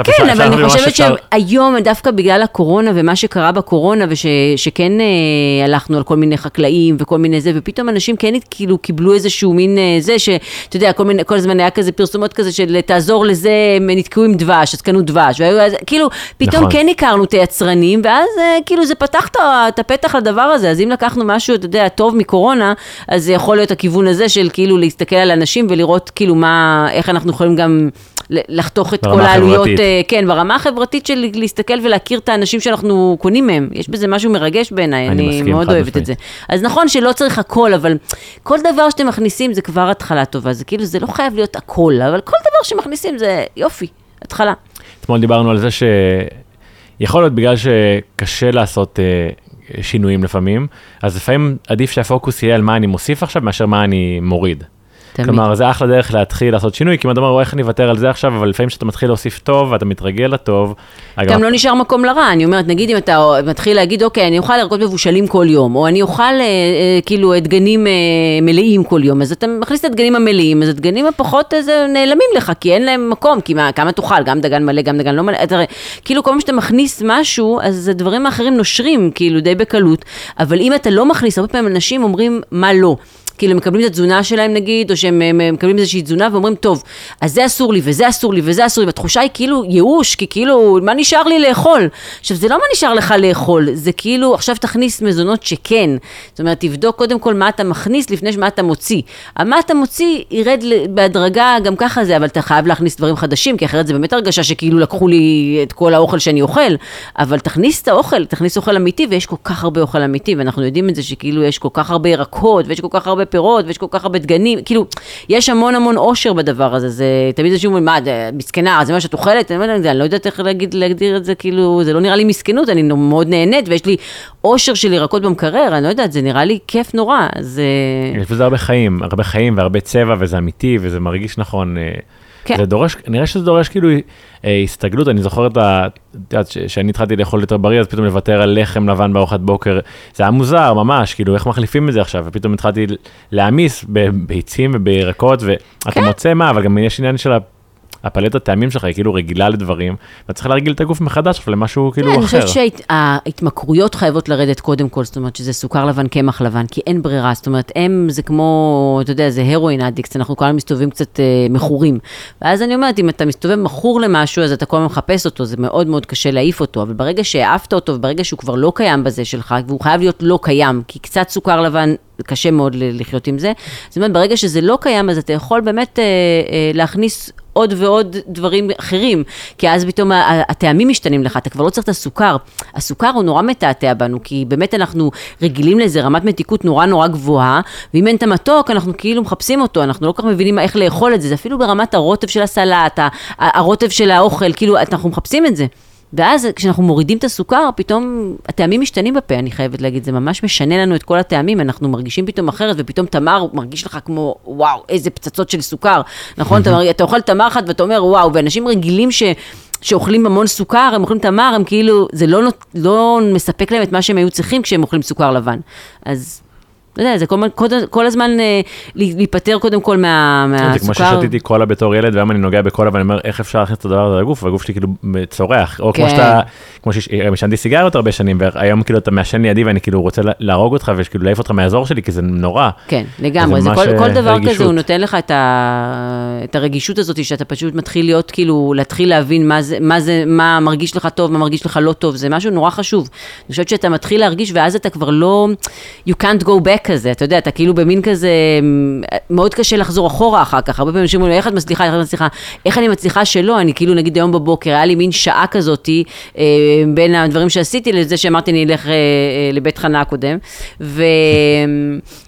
Speaker 2: כן, אבל אני חושבת. שהיום, דווקא בגלל הקורונה ומה שקרה בקורונה, ושכן הלכנו על כל מיני חקלאים וכל מיני זה, ופתאום אנשים כן כאילו קיבלו איזשהו מין זה, שאתה יודע, כל הזמן היה כזה פרסומות כזה של תעזור לזה, הם נתקעו עם דבש. דבש, אז קנו דבש, והיו, אז, כאילו, פתאום
Speaker 1: נכון.
Speaker 2: כן הכרנו את היצרנים, ואז אה, כאילו זה פתח את הפתח לדבר הזה, אז אם לקחנו משהו, אתה יודע, טוב מקורונה, אז זה יכול להיות הכיוון הזה של כאילו להסתכל על אנשים ולראות כאילו מה, איך אנחנו יכולים גם לחתוך את כל העלויות. אה, כן, ברמה החברתית של להסתכל ולהכיר את האנשים שאנחנו קונים מהם, יש בזה משהו מרגש בעיניי,
Speaker 1: אני
Speaker 2: אני,
Speaker 1: מסכים,
Speaker 2: מאוד אוהבת
Speaker 1: משמעית.
Speaker 2: את זה. אז נכון שלא צריך הכל, אבל כל דבר שאתם מכניסים זה כבר התחלה טובה, זה כאילו, זה לא חייב להיות הכל, אבל כל דבר שמכניסים זה יופי, התחלה.
Speaker 1: אתמול דיברנו על זה שיכול להיות בגלל שקשה לעשות אה, שינויים לפעמים, אז לפעמים עדיף שהפוקוס יהיה על מה אני מוסיף עכשיו מאשר מה אני מוריד.
Speaker 2: תמיד.
Speaker 1: כלומר, זה אחלה דרך להתחיל לעשות שינוי, כי אם אתה אומר, "וואי, איך אני אוותר על זה עכשיו, אבל לפעמים כשאתה מתחיל להוסיף טוב ואתה מתרגל לטוב,
Speaker 2: גם לא נשאר מקום לרע, אני אומרת, נגיד אם אתה מתחיל להגיד, אוקיי, אני אוכל ירקות מבושלים כל יום, או אני אוכל אה, אה, כאילו דגנים אה, מלאים כל יום, אז אתה מכניס את הדגנים המלאים, אז הדגנים הפחות איזה נעלמים לך, כי אין להם מקום, כי מה, כמה תאכל, גם דגן מלא, גם דגן לא מלא, אתה, כאילו כל פעם שאתה מכניס משהו, אז הדברים האחרים נושרים, כאילו די בקלות, אבל אם אתה לא מכניס, הרבה פעמים אנשים אומרים, מה לא. כאילו, הם מקבלים את התזונה שלהם נגיד, או שהם הם, הם מקבלים איזושהי תזונה ואומרים, טוב, אז זה אסור לי, וזה אסור לי, וזה אסור לי, והתחושה היא כאילו ייאוש, כי כאילו, מה נשאר לי לאכול? עכשיו, זה לא מה נשאר לך לאכול, זה כאילו, עכשיו תכניס מזונות שכן. זאת אומרת, תבדוק קודם כל מה אתה מכניס לפני מה אתה מוציא. מה אתה מוציא ירד בהדרגה, גם ככה זה, אבל אתה חייב להכניס דברים חדשים, כי אחרת זה באמת הרגשה שכאילו לקחו לי את כל האוכל שאני אוכל, אבל תכניס את האוכל, תכניס אוכל אמיתי, ויש כל כך הרבה אוכל אמיתי, ואנחנו יודעים את זה שכאילו יש כל כך הרבה ירקות, ויש כל כך הרבה פירות, ויש כל כך הרבה דגנים, כאילו, יש המון המון אושר בדבר הזה, זה תמיד אנשים אומרים, מה, זה מסכנה, זה מה שאת אוכלת? אני אומרת, אני לא יודעת איך להגיד, להגדיר את זה, כאילו, זה לא נראה לי מסכנות, אני מאוד נהנית, ויש לי אושר של ירקות במקרר, אני לא יודעת, זה נראה לי כיף נורא, אז... אה,
Speaker 1: יש בזה הרבה חיים, הרבה חיים והרבה צבע, וזה אמיתי, וזה מרגיש נכון.
Speaker 2: כן.
Speaker 1: זה דורש, נראה שזה דורש כאילו אה, הסתגלות, אני זוכר את ה... את יודעת, שאני התחלתי לאכול יותר בריא, אז פתאום לוותר על לחם לבן בארוחת בוקר, זה היה מוזר ממש, כאילו איך מחליפים את זה עכשיו, ופתאום התחלתי להעמיס בביצים ובירקות, ואתה
Speaker 2: כן.
Speaker 1: מוצא מה, אבל גם יש עניין של הפלטת טעמים שלך היא כאילו רגילה לדברים, ואתה צריך להרגיל את הגוף מחדש עכשיו למשהו כאילו
Speaker 2: כן, אני
Speaker 1: אחר.
Speaker 2: חושבת שההתמכרויות חייבות לרדת קודם כל, זאת אומרת שזה סוכר לבן, קמח לבן, כי אין ברירה, זאת אומרת, הם זה כמו, אתה יודע, זה הרואין אדיקט, אנחנו כולנו מסתובבים קצת אה, מכורים. ואז אני אומרת, אם אתה מסתובב מכור למשהו, אז אתה כל הזמן מחפש אותו, זה מאוד מאוד קשה להעיף אותו, אבל ברגע שהעפת אותו, וברגע שהוא כבר לא קיים בזה שלך, והוא חייב להיות לא קיים, כי קצת סוכר לבן, קשה מאוד לחיות עם זה, זאת אומרת, ברגע שזה לא קיים, אז אתה יכול באמת אה, אה, להכניס... עוד ועוד דברים אחרים, כי אז פתאום הטעמים משתנים לך, אתה כבר לא צריך את הסוכר. הסוכר הוא נורא מתעתע בנו, כי באמת אנחנו רגילים לאיזה רמת מתיקות נורא נורא גבוהה, ואם אין את המתוק, אנחנו כאילו מחפשים אותו, אנחנו לא כל כך מבינים איך לאכול את זה, זה אפילו ברמת הרוטב של הסלט, הרוטב של האוכל, כאילו, אנחנו מחפשים את זה. ואז כשאנחנו מורידים את הסוכר, פתאום הטעמים משתנים בפה, אני חייבת להגיד, זה ממש משנה לנו את כל הטעמים, אנחנו מרגישים פתאום אחרת, ופתאום תמר מרגיש לך כמו, וואו, איזה פצצות של סוכר, נכון? אתה, אתה אוכל תמר אחת ואתה אומר, וואו, ואנשים רגילים ש... שאוכלים המון סוכר, הם אוכלים תמר, הם כאילו, זה לא, לא מספק להם את מה שהם היו צריכים כשהם אוכלים סוכר לבן. אז, אתה יודע, זה כל, כל, כל הזמן אה, להיפטר קודם כל מה,
Speaker 1: זה כמו
Speaker 2: מהסוכר.
Speaker 1: ששתיתי קולה בתור ילד, והיום אני נוגע בקולה ואני אומר, איך אפשר להכניס את הדבר הזה לגוף, והגוף שלי כאילו צורח, או כמו
Speaker 2: כן.
Speaker 1: שאתה, כמו שעישנתי סיגריות הרבה שנים, והיום כאילו אתה מעשן לידי ואני כאילו רוצה לה- להרוג אותך, וכאילו להעיף אותך מהאזור שלי, כי זה נורא.
Speaker 2: כן, לגמרי, זה כל,
Speaker 1: ממש,
Speaker 2: כל
Speaker 1: אה,
Speaker 2: דבר
Speaker 1: רגישות.
Speaker 2: כזה, הוא נותן לך את, ה, את הרגישות הזאת, שאתה פשוט מתחיל להיות, כאילו, להתחיל להבין מה זה, מה זה, מה מרגיש לך טוב, מה מרגיש לך לא טוב, זה משהו נורא חשוב. אני חושבת שאתה מתחיל להרגיש, ואז אתה כבר לא, you can't go back כזה, אתה יודע, אתה כאילו במין כזה, מאוד קשה לחזור אחורה אחר כך, הרבה פעמים אנשים אומרים, איך את מצליחה, איך את מצליחה, איך אני מצליחה שלא, אני כאילו, נגיד היום בבוקר, היה לי מין שעה כזאתי, אה, בין הדברים שעשיתי לזה שאמרתי, אני אלך אה, אה, לבית חנה הקודם, ו...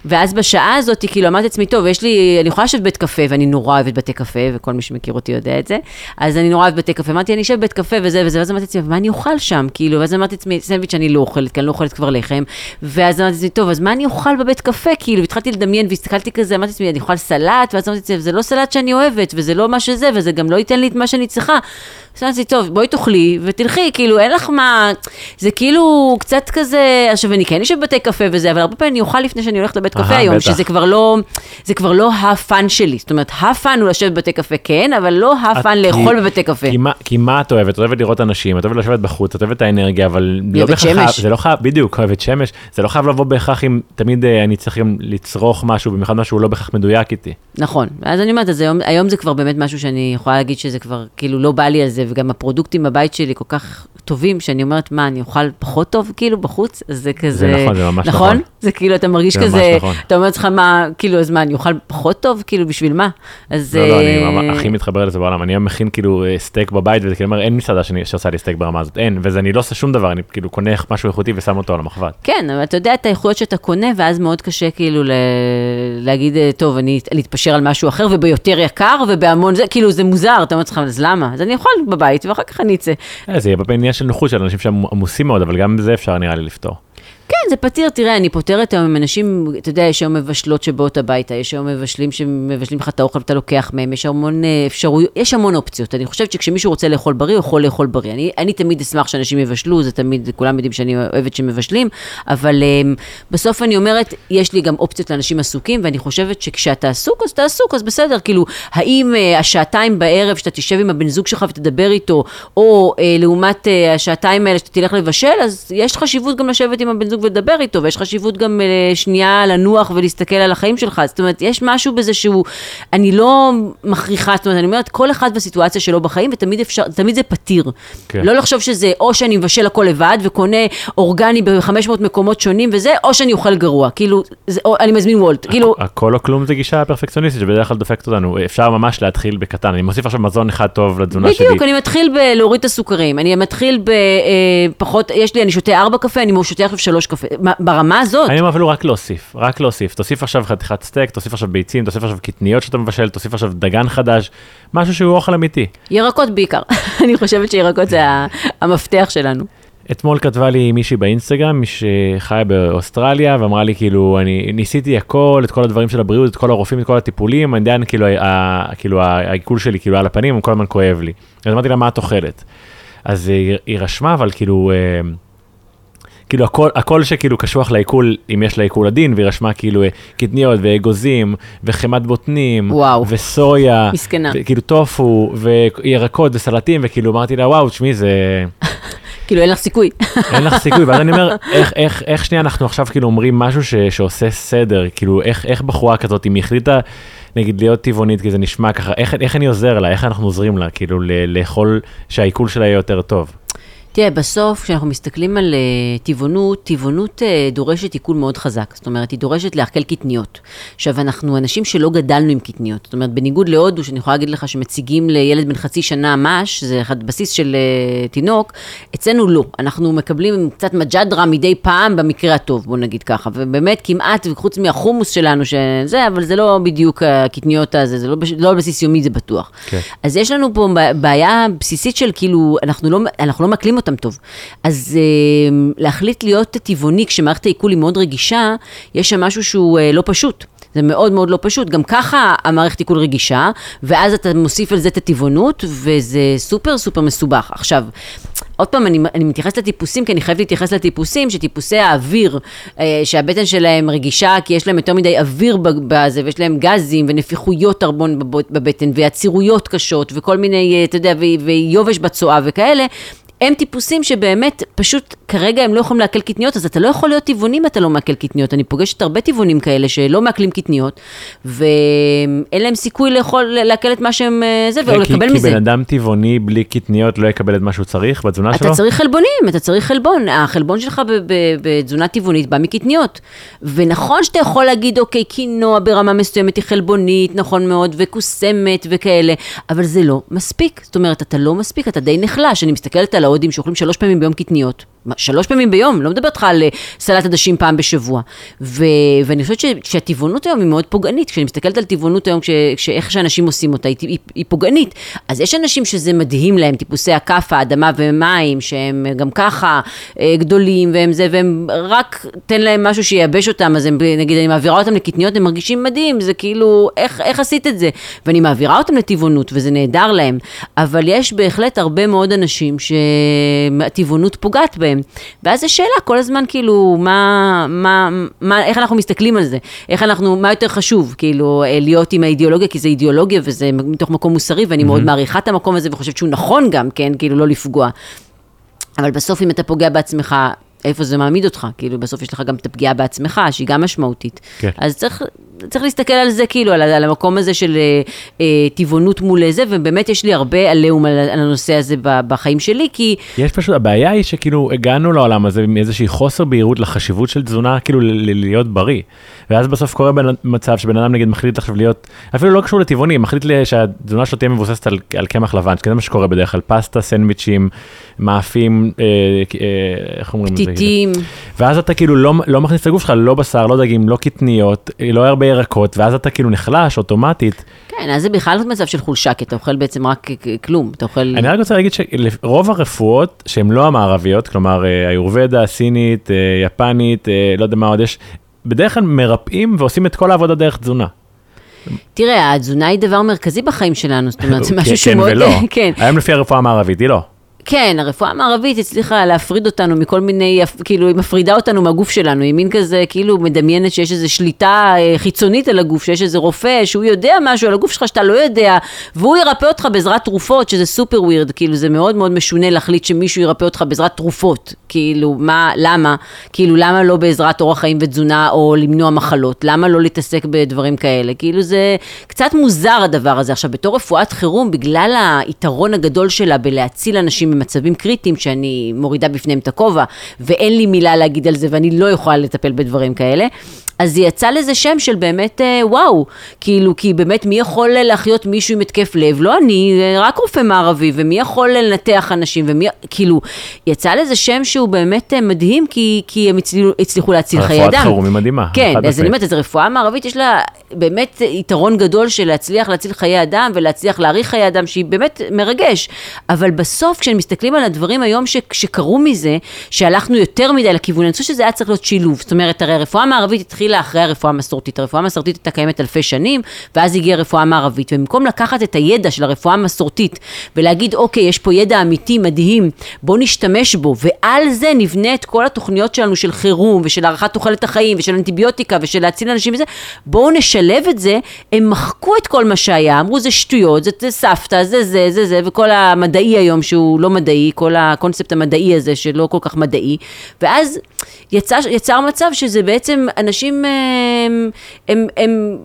Speaker 2: ואז בשעה הזאת, כאילו, אמרתי לעצמי, טוב, יש לי, אני יכולה לשבת בבית קפה, ואני נורא אוהבת בתי קפה, וכל מי שמכיר אותי יודע את זה, אז אני נורא אוהבת בתי קפה, אמרתי, אני אשב בבית קפה וזה וזה, ואז אמרתי לעצמי, מה אני אוכל שם? כאילו, ואז אמרתי לעצמי, סנדוויץ' אני לא אוכלת, כי אני לא אוכלת כבר לחם, ואז אמרתי לעצמי, טוב, אז מה אני אוכל בבית קפה? כאילו, והתחלתי לדמיין, והסתכלתי כזה, אמרתי לעצמי, אני אוכל סלט, ואז אמרתי לעצמי, זה לא סלט שאני אוהבת, וזה לא מה שזה, וזה גם לא ייתן לי את מה שאני צריכה. אז אמרתי, טוב, בואי תאכלי ותלכי, כאילו, אין לך מה... זה כאילו קצת כזה... עכשיו, אני כן יושבת בבתי קפה וזה, אבל הרבה פעמים אני אוכלת לפני שאני הולכת לבית קפה היום. שזה כבר לא... זה כבר לא ה fun שלי. זאת אומרת, ה fun הוא לשבת בבתי קפה, כן, אבל לא ה
Speaker 1: fun
Speaker 2: לאכול בבתי קפה.
Speaker 1: כי מה- את אוהבת? את אוהבת לראות אנשים, את אוהבת לשבת בחוץ, את אוהבת את האנרגיה, אבל לא
Speaker 2: אוהבת
Speaker 1: בהכרח,
Speaker 2: שמש.
Speaker 1: זה לא בדיוק, אוהבת שמש, זה לא חייב לבוא בהכרח עם תמיד אה, אני צריך גם לצרוך משהו, במיוחד משהו לא בהכרח מדויק איתי.
Speaker 2: נכון, אז אני אומרת, אז היום, היום זה כבר באמת משהו שאני יכולה להגיד שזה כבר, כאילו, לא בא לי על זה, וגם הפרודוקטים בבית שלי כל כך טובים, שאני אומרת, מה, אני אוכל פחות טוב, כאילו, בחוץ? אז זה כזה...
Speaker 1: זה נכון, זה ממש
Speaker 2: נכון.
Speaker 1: נכון.
Speaker 2: זה כאילו, אתה מרגיש
Speaker 1: זה
Speaker 2: כזה,
Speaker 1: נכון.
Speaker 2: אתה אומר לעצמך, מה, כאילו, אז מה, אני אוכל פחות טוב? כאילו, בשביל מה? אז...
Speaker 1: לא, לא, אני
Speaker 2: אה,
Speaker 1: הכי מתחבר לזה בעולם, אני היום מכין כאילו אה, סטייק בבית, וזה כאילו אומר, אין מסעדה שעושה לי סטייק ברמה הזאת, אין, וזה אני לא עושה שום דבר, אני כאילו קונה משהו איכותי ושם אותו על המחבת.
Speaker 2: כן, אבל אתה יודע את האיכויות שאתה קונה, ואז מאוד קשה כאילו ל... להגיד, אה, טוב, אני להתפשר על משהו אחר, וביותר יקר, ובהמון זה, כאילו, זה מוזר, אתה אומר לעצמך, אז למה? אז אני אוכל בבית, ואחר כך אני אצא.
Speaker 1: אה, זה יהיה בעניין של נוחות של אנשים שהם עמוסים מאוד, אבל גם בזה אפשר נראה לי לפתור.
Speaker 2: כן, זה פתיר, תראה, אני פותרת היום עם אנשים, אתה יודע, יש היום מבשלות שבאות הביתה, יש היום מבשלים שמבשלים לך את האוכל ואתה לוקח מהם, יש המון אה, אפשרויות, יש המון אופציות. אני חושבת שכשמישהו רוצה לאכול בריא, הוא יכול לאכול בריא. אני, אני תמיד אשמח שאנשים יבשלו, זה תמיד, כולם יודעים שאני אוהבת שמבשלים, אבל אה, בסוף אני אומרת, יש לי גם אופציות לאנשים עסוקים, ואני חושבת שכשאתה עסוק, אז אתה עסוק, אז בסדר, כאילו, האם אה, השעתיים בערב שאתה תשב עם הבן זוג שלך ותדבר איתו, או אה, לעומת אה, השעתיים האלה שאתה תלך לבשל, אז יש חשיבות גם לשבת עם הבן זוג ולדבר איתו, ויש חשיבות גם אה, שנייה לנוח ולהסתכל על החיים שלך. זאת אומרת, יש משהו בזה שהוא, אני לא מכריחה, זאת אומרת, אני אומרת, כל אחד בסיטואציה שלו בחיים, ותמיד אפשר, תמיד זה פתיר.
Speaker 1: כן.
Speaker 2: לא לחשוב שזה או שאני מבשל הכל לבד וקונה אורגני ב-500 מקומות שונים וזה, או שאני אוכל גרוע. כאילו, זה, או אני מזמין וולט. כאילו,
Speaker 1: הכל או כלום זה גישה פרפקציוניסטית שבדרך כלל דופקת אותנו, אפשר ממש להתחיל בקטן, אני מוסיף עכשיו מזון אחד טוב לתזונה שלי.
Speaker 2: בדיוק, אני מתחיל בלהוריד את הסוכרים, אני מתחיל בפחות, יש לי, אני שותה ארבע קפה, אני שותה עכשיו שלוש קפה. מה, ברמה הזאת,
Speaker 1: אני אומר אפילו רק להוסיף, רק להוסיף, תוסיף עכשיו חתיכת סטייק, תוסיף עכשיו ביצים, תוסיף עכשיו קטניות שאתה מבשל, תוסיף עכשיו דגן חדש, משהו שהוא אוכל אמיתי.
Speaker 2: ירקות בעיקר. [laughs] אני חושבת שירקות זה המפתח שלנו.
Speaker 1: אתמול כתבה לי מישהי באינסטגרם, מי שחיה באוסטרליה, ואמרה לי כאילו, אני ניסיתי הכל, את כל הדברים של הבריאות, את כל הרופאים, את כל הטיפולים, אני עדיין כאילו, ה- כאילו העיכול שלי כאילו על הפנים, הוא כל הזמן כואב לי. אז אמרתי לה, מה את אוכלת? אז היא, היא רשמה, אבל כאילו, אה, כאילו הכל, הכל שכאילו קשוח לעיכול, אם יש לה עיכול עדין, והיא רשמה כאילו אה, קטניות ואגוזים, וחמת בוטנים,
Speaker 2: וואו.
Speaker 1: וסויה,
Speaker 2: מסכנה.
Speaker 1: וכאילו טופו, וירקות וסלטים, וכאילו אמרתי לה, וואו, תשמעי, זה... [laughs]
Speaker 2: כאילו, אין לך סיכוי. [laughs]
Speaker 1: אין לך סיכוי, ואז אני אומר, [laughs] איך, איך, איך שנייה אנחנו עכשיו כאילו אומרים משהו ש, שעושה סדר, כאילו איך, איך בחורה כזאת, אם היא החליטה נגיד להיות טבעונית, כי זה נשמע ככה, איך, איך אני עוזר לה, איך אנחנו עוזרים לה, כאילו לאכול שהעיכול שלה יהיה יותר טוב.
Speaker 2: תראה, בסוף, כשאנחנו מסתכלים על uh, טבעונות, טבעונות uh, דורשת עיכול מאוד חזק. זאת אומרת, היא דורשת לעכל קטניות. עכשיו, אנחנו אנשים שלא גדלנו עם קטניות. זאת אומרת, בניגוד להודו, שאני יכולה להגיד לך שמציגים לילד בן חצי שנה מש, זה אחד בסיס של uh, תינוק, אצלנו לא. אנחנו מקבלים קצת מג'דרה מדי פעם, במקרה הטוב, בוא נגיד ככה. ובאמת, כמעט, חוץ מהחומוס שלנו, שזה, אבל זה לא בדיוק הקטניות הזה, זה לא, לא על בסיס יומי, זה בטוח.
Speaker 1: כן.
Speaker 2: אז יש לנו פה בעיה בסיסית של כאילו, אנחנו לא, אנחנו לא אותם טוב. אז אה, להחליט להיות טבעוני כשמערכת העיכול היא מאוד רגישה, יש שם משהו שהוא אה, לא פשוט. זה מאוד מאוד לא פשוט, גם ככה המערכת עיכול רגישה, ואז אתה מוסיף על זה את הטבעונות, וזה סופר סופר מסובך. עכשיו, עוד פעם, אני, אני מתייחסת לטיפוסים, כי אני חייבת להתייחס לטיפוסים, שטיפוסי האוויר, אה, שהבטן שלהם רגישה, כי יש להם יותר מדי אוויר בזה, ויש להם גזים ונפיחויות ארבון בב- בבטן, ועצירויות קשות, וכל מיני, אה, אתה יודע, ויובש בצואה וכאלה. הם טיפוסים שבאמת, פשוט כרגע הם לא יכולים לעכל קטניות, אז אתה לא יכול להיות טבעוני אם אתה לא מעכל קטניות. אני פוגשת הרבה טבעונים כאלה שלא מעכלים קטניות, ואין להם סיכוי לאכול, לעכל את מה שהם, אה, זה,
Speaker 1: כי,
Speaker 2: לקבל
Speaker 1: כי
Speaker 2: מזה.
Speaker 1: בן אדם טבעוני בלי קטניות לא יקבל את מה שהוא צריך בתזונה שלו?
Speaker 2: אתה צריך חלבונים, אתה צריך חלבון. החלבון שלך בתזונה טבעונית בא מקטניות. ונכון שאתה יכול להגיד, אוקיי, קינוע ברמה מסוימת היא חלבונית, נכון מאוד, וקוסמת וכאלה, אבל זה לא מספיק. זאת אומרת, אתה לא מספיק, אתה די נחלש. אני מסתכלת על ההודים שאוכלים שלוש פעמים ביום קטניות. שלוש פעמים ביום, לא מדברת לך על אה, סלט עדשים פעם בשבוע. ו- ואני חושבת ש- שהטבעונות היום היא מאוד פוגענית. כשאני מסתכלת על טבעונות היום, כש- כשאיך שאנשים עושים אותה, היא, היא, היא פוגענית. אז יש אנשים שזה מדהים להם, טיפוסי הכף, האדמה ומים, שהם גם ככה אה, גדולים, והם זה, והם רק תן להם משהו שייבש אותם, אז הם, נגיד, אני מעבירה אותם לקטניות, הם מרגישים מדהים, זה כאילו, איך, איך עשית את זה? ואני מעבירה אותם לטבעונות, וזה נהדר להם. אבל יש בהחלט הרבה מאוד אנשים שהטבעונות פוגעת בהם. ואז זו שאלה כל הזמן, כאילו, מה, מה, מה, איך אנחנו מסתכלים על זה? איך אנחנו, מה יותר חשוב, כאילו, אה, להיות עם האידיאולוגיה, כי זה אידיאולוגיה וזה מתוך מקום מוסרי, ואני מאוד מעריכה את המקום הזה וחושבת שהוא נכון גם, כן, כאילו, לא לפגוע. אבל בסוף אם אתה פוגע בעצמך, איפה זה מעמיד אותך? כאילו, בסוף יש לך גם את הפגיעה בעצמך, שהיא גם משמעותית.
Speaker 1: כן.
Speaker 2: אז צריך, צריך להסתכל על זה, כאילו, על, על המקום הזה של אה, אה, טבעונות מול זה, ובאמת יש לי הרבה עליהום על, על הנושא הזה בחיים שלי, כי
Speaker 1: יש פשוט, הבעיה היא שכאילו הגענו לעולם הזה עם איזושהי חוסר בהירות לחשיבות של תזונה, כאילו להיות בריא. ואז בסוף קורה בן- מצב שבן אדם נגיד מחליט עכשיו להיות, אפילו לא קשור לטבעוני, מחליט לי שהתזונה שלו תהיה מבוססת על על קמח לבן, כי זה מה שקורה בדרך כלל, פסטה, סנדוויצ'ים, מאפים, אה, אה, איך אומרים? את זה?
Speaker 2: פתיתים,
Speaker 1: ואז אתה כאילו לא, לא מכניס לגוף שלך לא בשר, לא דגים, לא קטניות, לא הרבה ירקות, ואז אתה כאילו נחלש אוטומטית.
Speaker 2: כן, אז זה בכלל מצב של חולשה, כי אתה אוכל בעצם רק כלום, אתה אוכל...
Speaker 1: אני רק רוצה להגיד שרוב הרפואות שהן לא המערביות, כלומר אה, היורבדה, סינית, אה, יפנית, אה, לא יודע מה עוד יש, בדרך כלל מרפאים ועושים את כל העבודה דרך תזונה.
Speaker 2: תראה, התזונה היא דבר מרכזי בחיים שלנו, זאת אומרת, זה [laughs] משהו
Speaker 1: כן,
Speaker 2: שהוא
Speaker 1: כן
Speaker 2: מאוד...
Speaker 1: ולא. [laughs]
Speaker 2: כן,
Speaker 1: היום לפי הרפואה המערבית, היא לא.
Speaker 2: כן, הרפואה המערבית הצליחה להפריד אותנו מכל מיני, כאילו, היא מפרידה אותנו מהגוף שלנו, היא מין כזה, כאילו, מדמיינת שיש איזו שליטה אה, חיצונית על הגוף, שיש איזה רופא שהוא יודע משהו על הגוף שלך שאתה לא יודע, והוא ירפא אותך בעזרת תרופות, שזה סופר ווירד, כאילו, זה מאוד מאוד משונה להחליט שמישהו ירפא אותך בעזרת תרופות, כאילו, מה, למה? כאילו, למה לא בעזרת אורח חיים ותזונה, או למנוע מחלות? למה לא להתעסק בדברים כאלה? כאילו, זה קצת מוזר הדבר הזה. עכשיו, בתור רפואת חירום, בגלל היתרון הגדול שלה בלהציל אנשים במצבים קריטיים, שאני מורידה בפניהם את הכובע, ואין לי מילה להגיד על זה, ואני לא יכולה לטפל בדברים כאלה, אז יצאה לזה שם של באמת אה, וואו, כאילו, כי באמת מי יכול להחיות מישהו עם התקף לב? לא אני, אה, רק רופא מערבי, ומי יכול לנתח אנשים, ומי, כאילו, יצא לזה שם שהוא באמת אה, מדהים, כי, כי הם הצליחו, הצליחו להציל חיי אדם.
Speaker 1: רפואת חירום היא מדהימה.
Speaker 2: כן, אז אני. אומרת, אז רפואה מערבית יש לה באמת יתרון גדול של להצליח להציל חיי אדם ולהצליח להאריך חיי אדם, שהיא באמת מרגש. אבל בסוף, כשמסתכלים על הדברים היום ש, שקרו מזה, שהלכנו יותר מדי לכיוון, אני חושבת שזה היה צריך להיות שילוב. זאת אומרת, הרי הרפואה המערבית התחילה אחרי הרפואה המסורתית. הרפואה המסורתית הייתה קיימת אלפי שנים, ואז הגיעה הרפואה המערבית. ובמקום לקחת את הידע של הרפואה המסורתית ולהגיד, אוקיי, יש פה ידע אמיתי מדהים, בוא נשתמש בו, ועל זה נבנה את כל התוכניות שלנו של חירום ושל הארכת תוחלת החיים ושל אנטיביוטיקה ושל להציל אנשים וזה, בואו נשלב את זה, הם מחקו את כל מה שהיה, אמרו זה שטויות, זה, זה סבתא, זה זה זה זה, וכל המדעי היום שהוא לא מדעי, כל הקונספט המדעי הזה שלא כל כך מדעי, ואז יצא, יצר מצב שזה בעצם אנשים, הם, הם, הם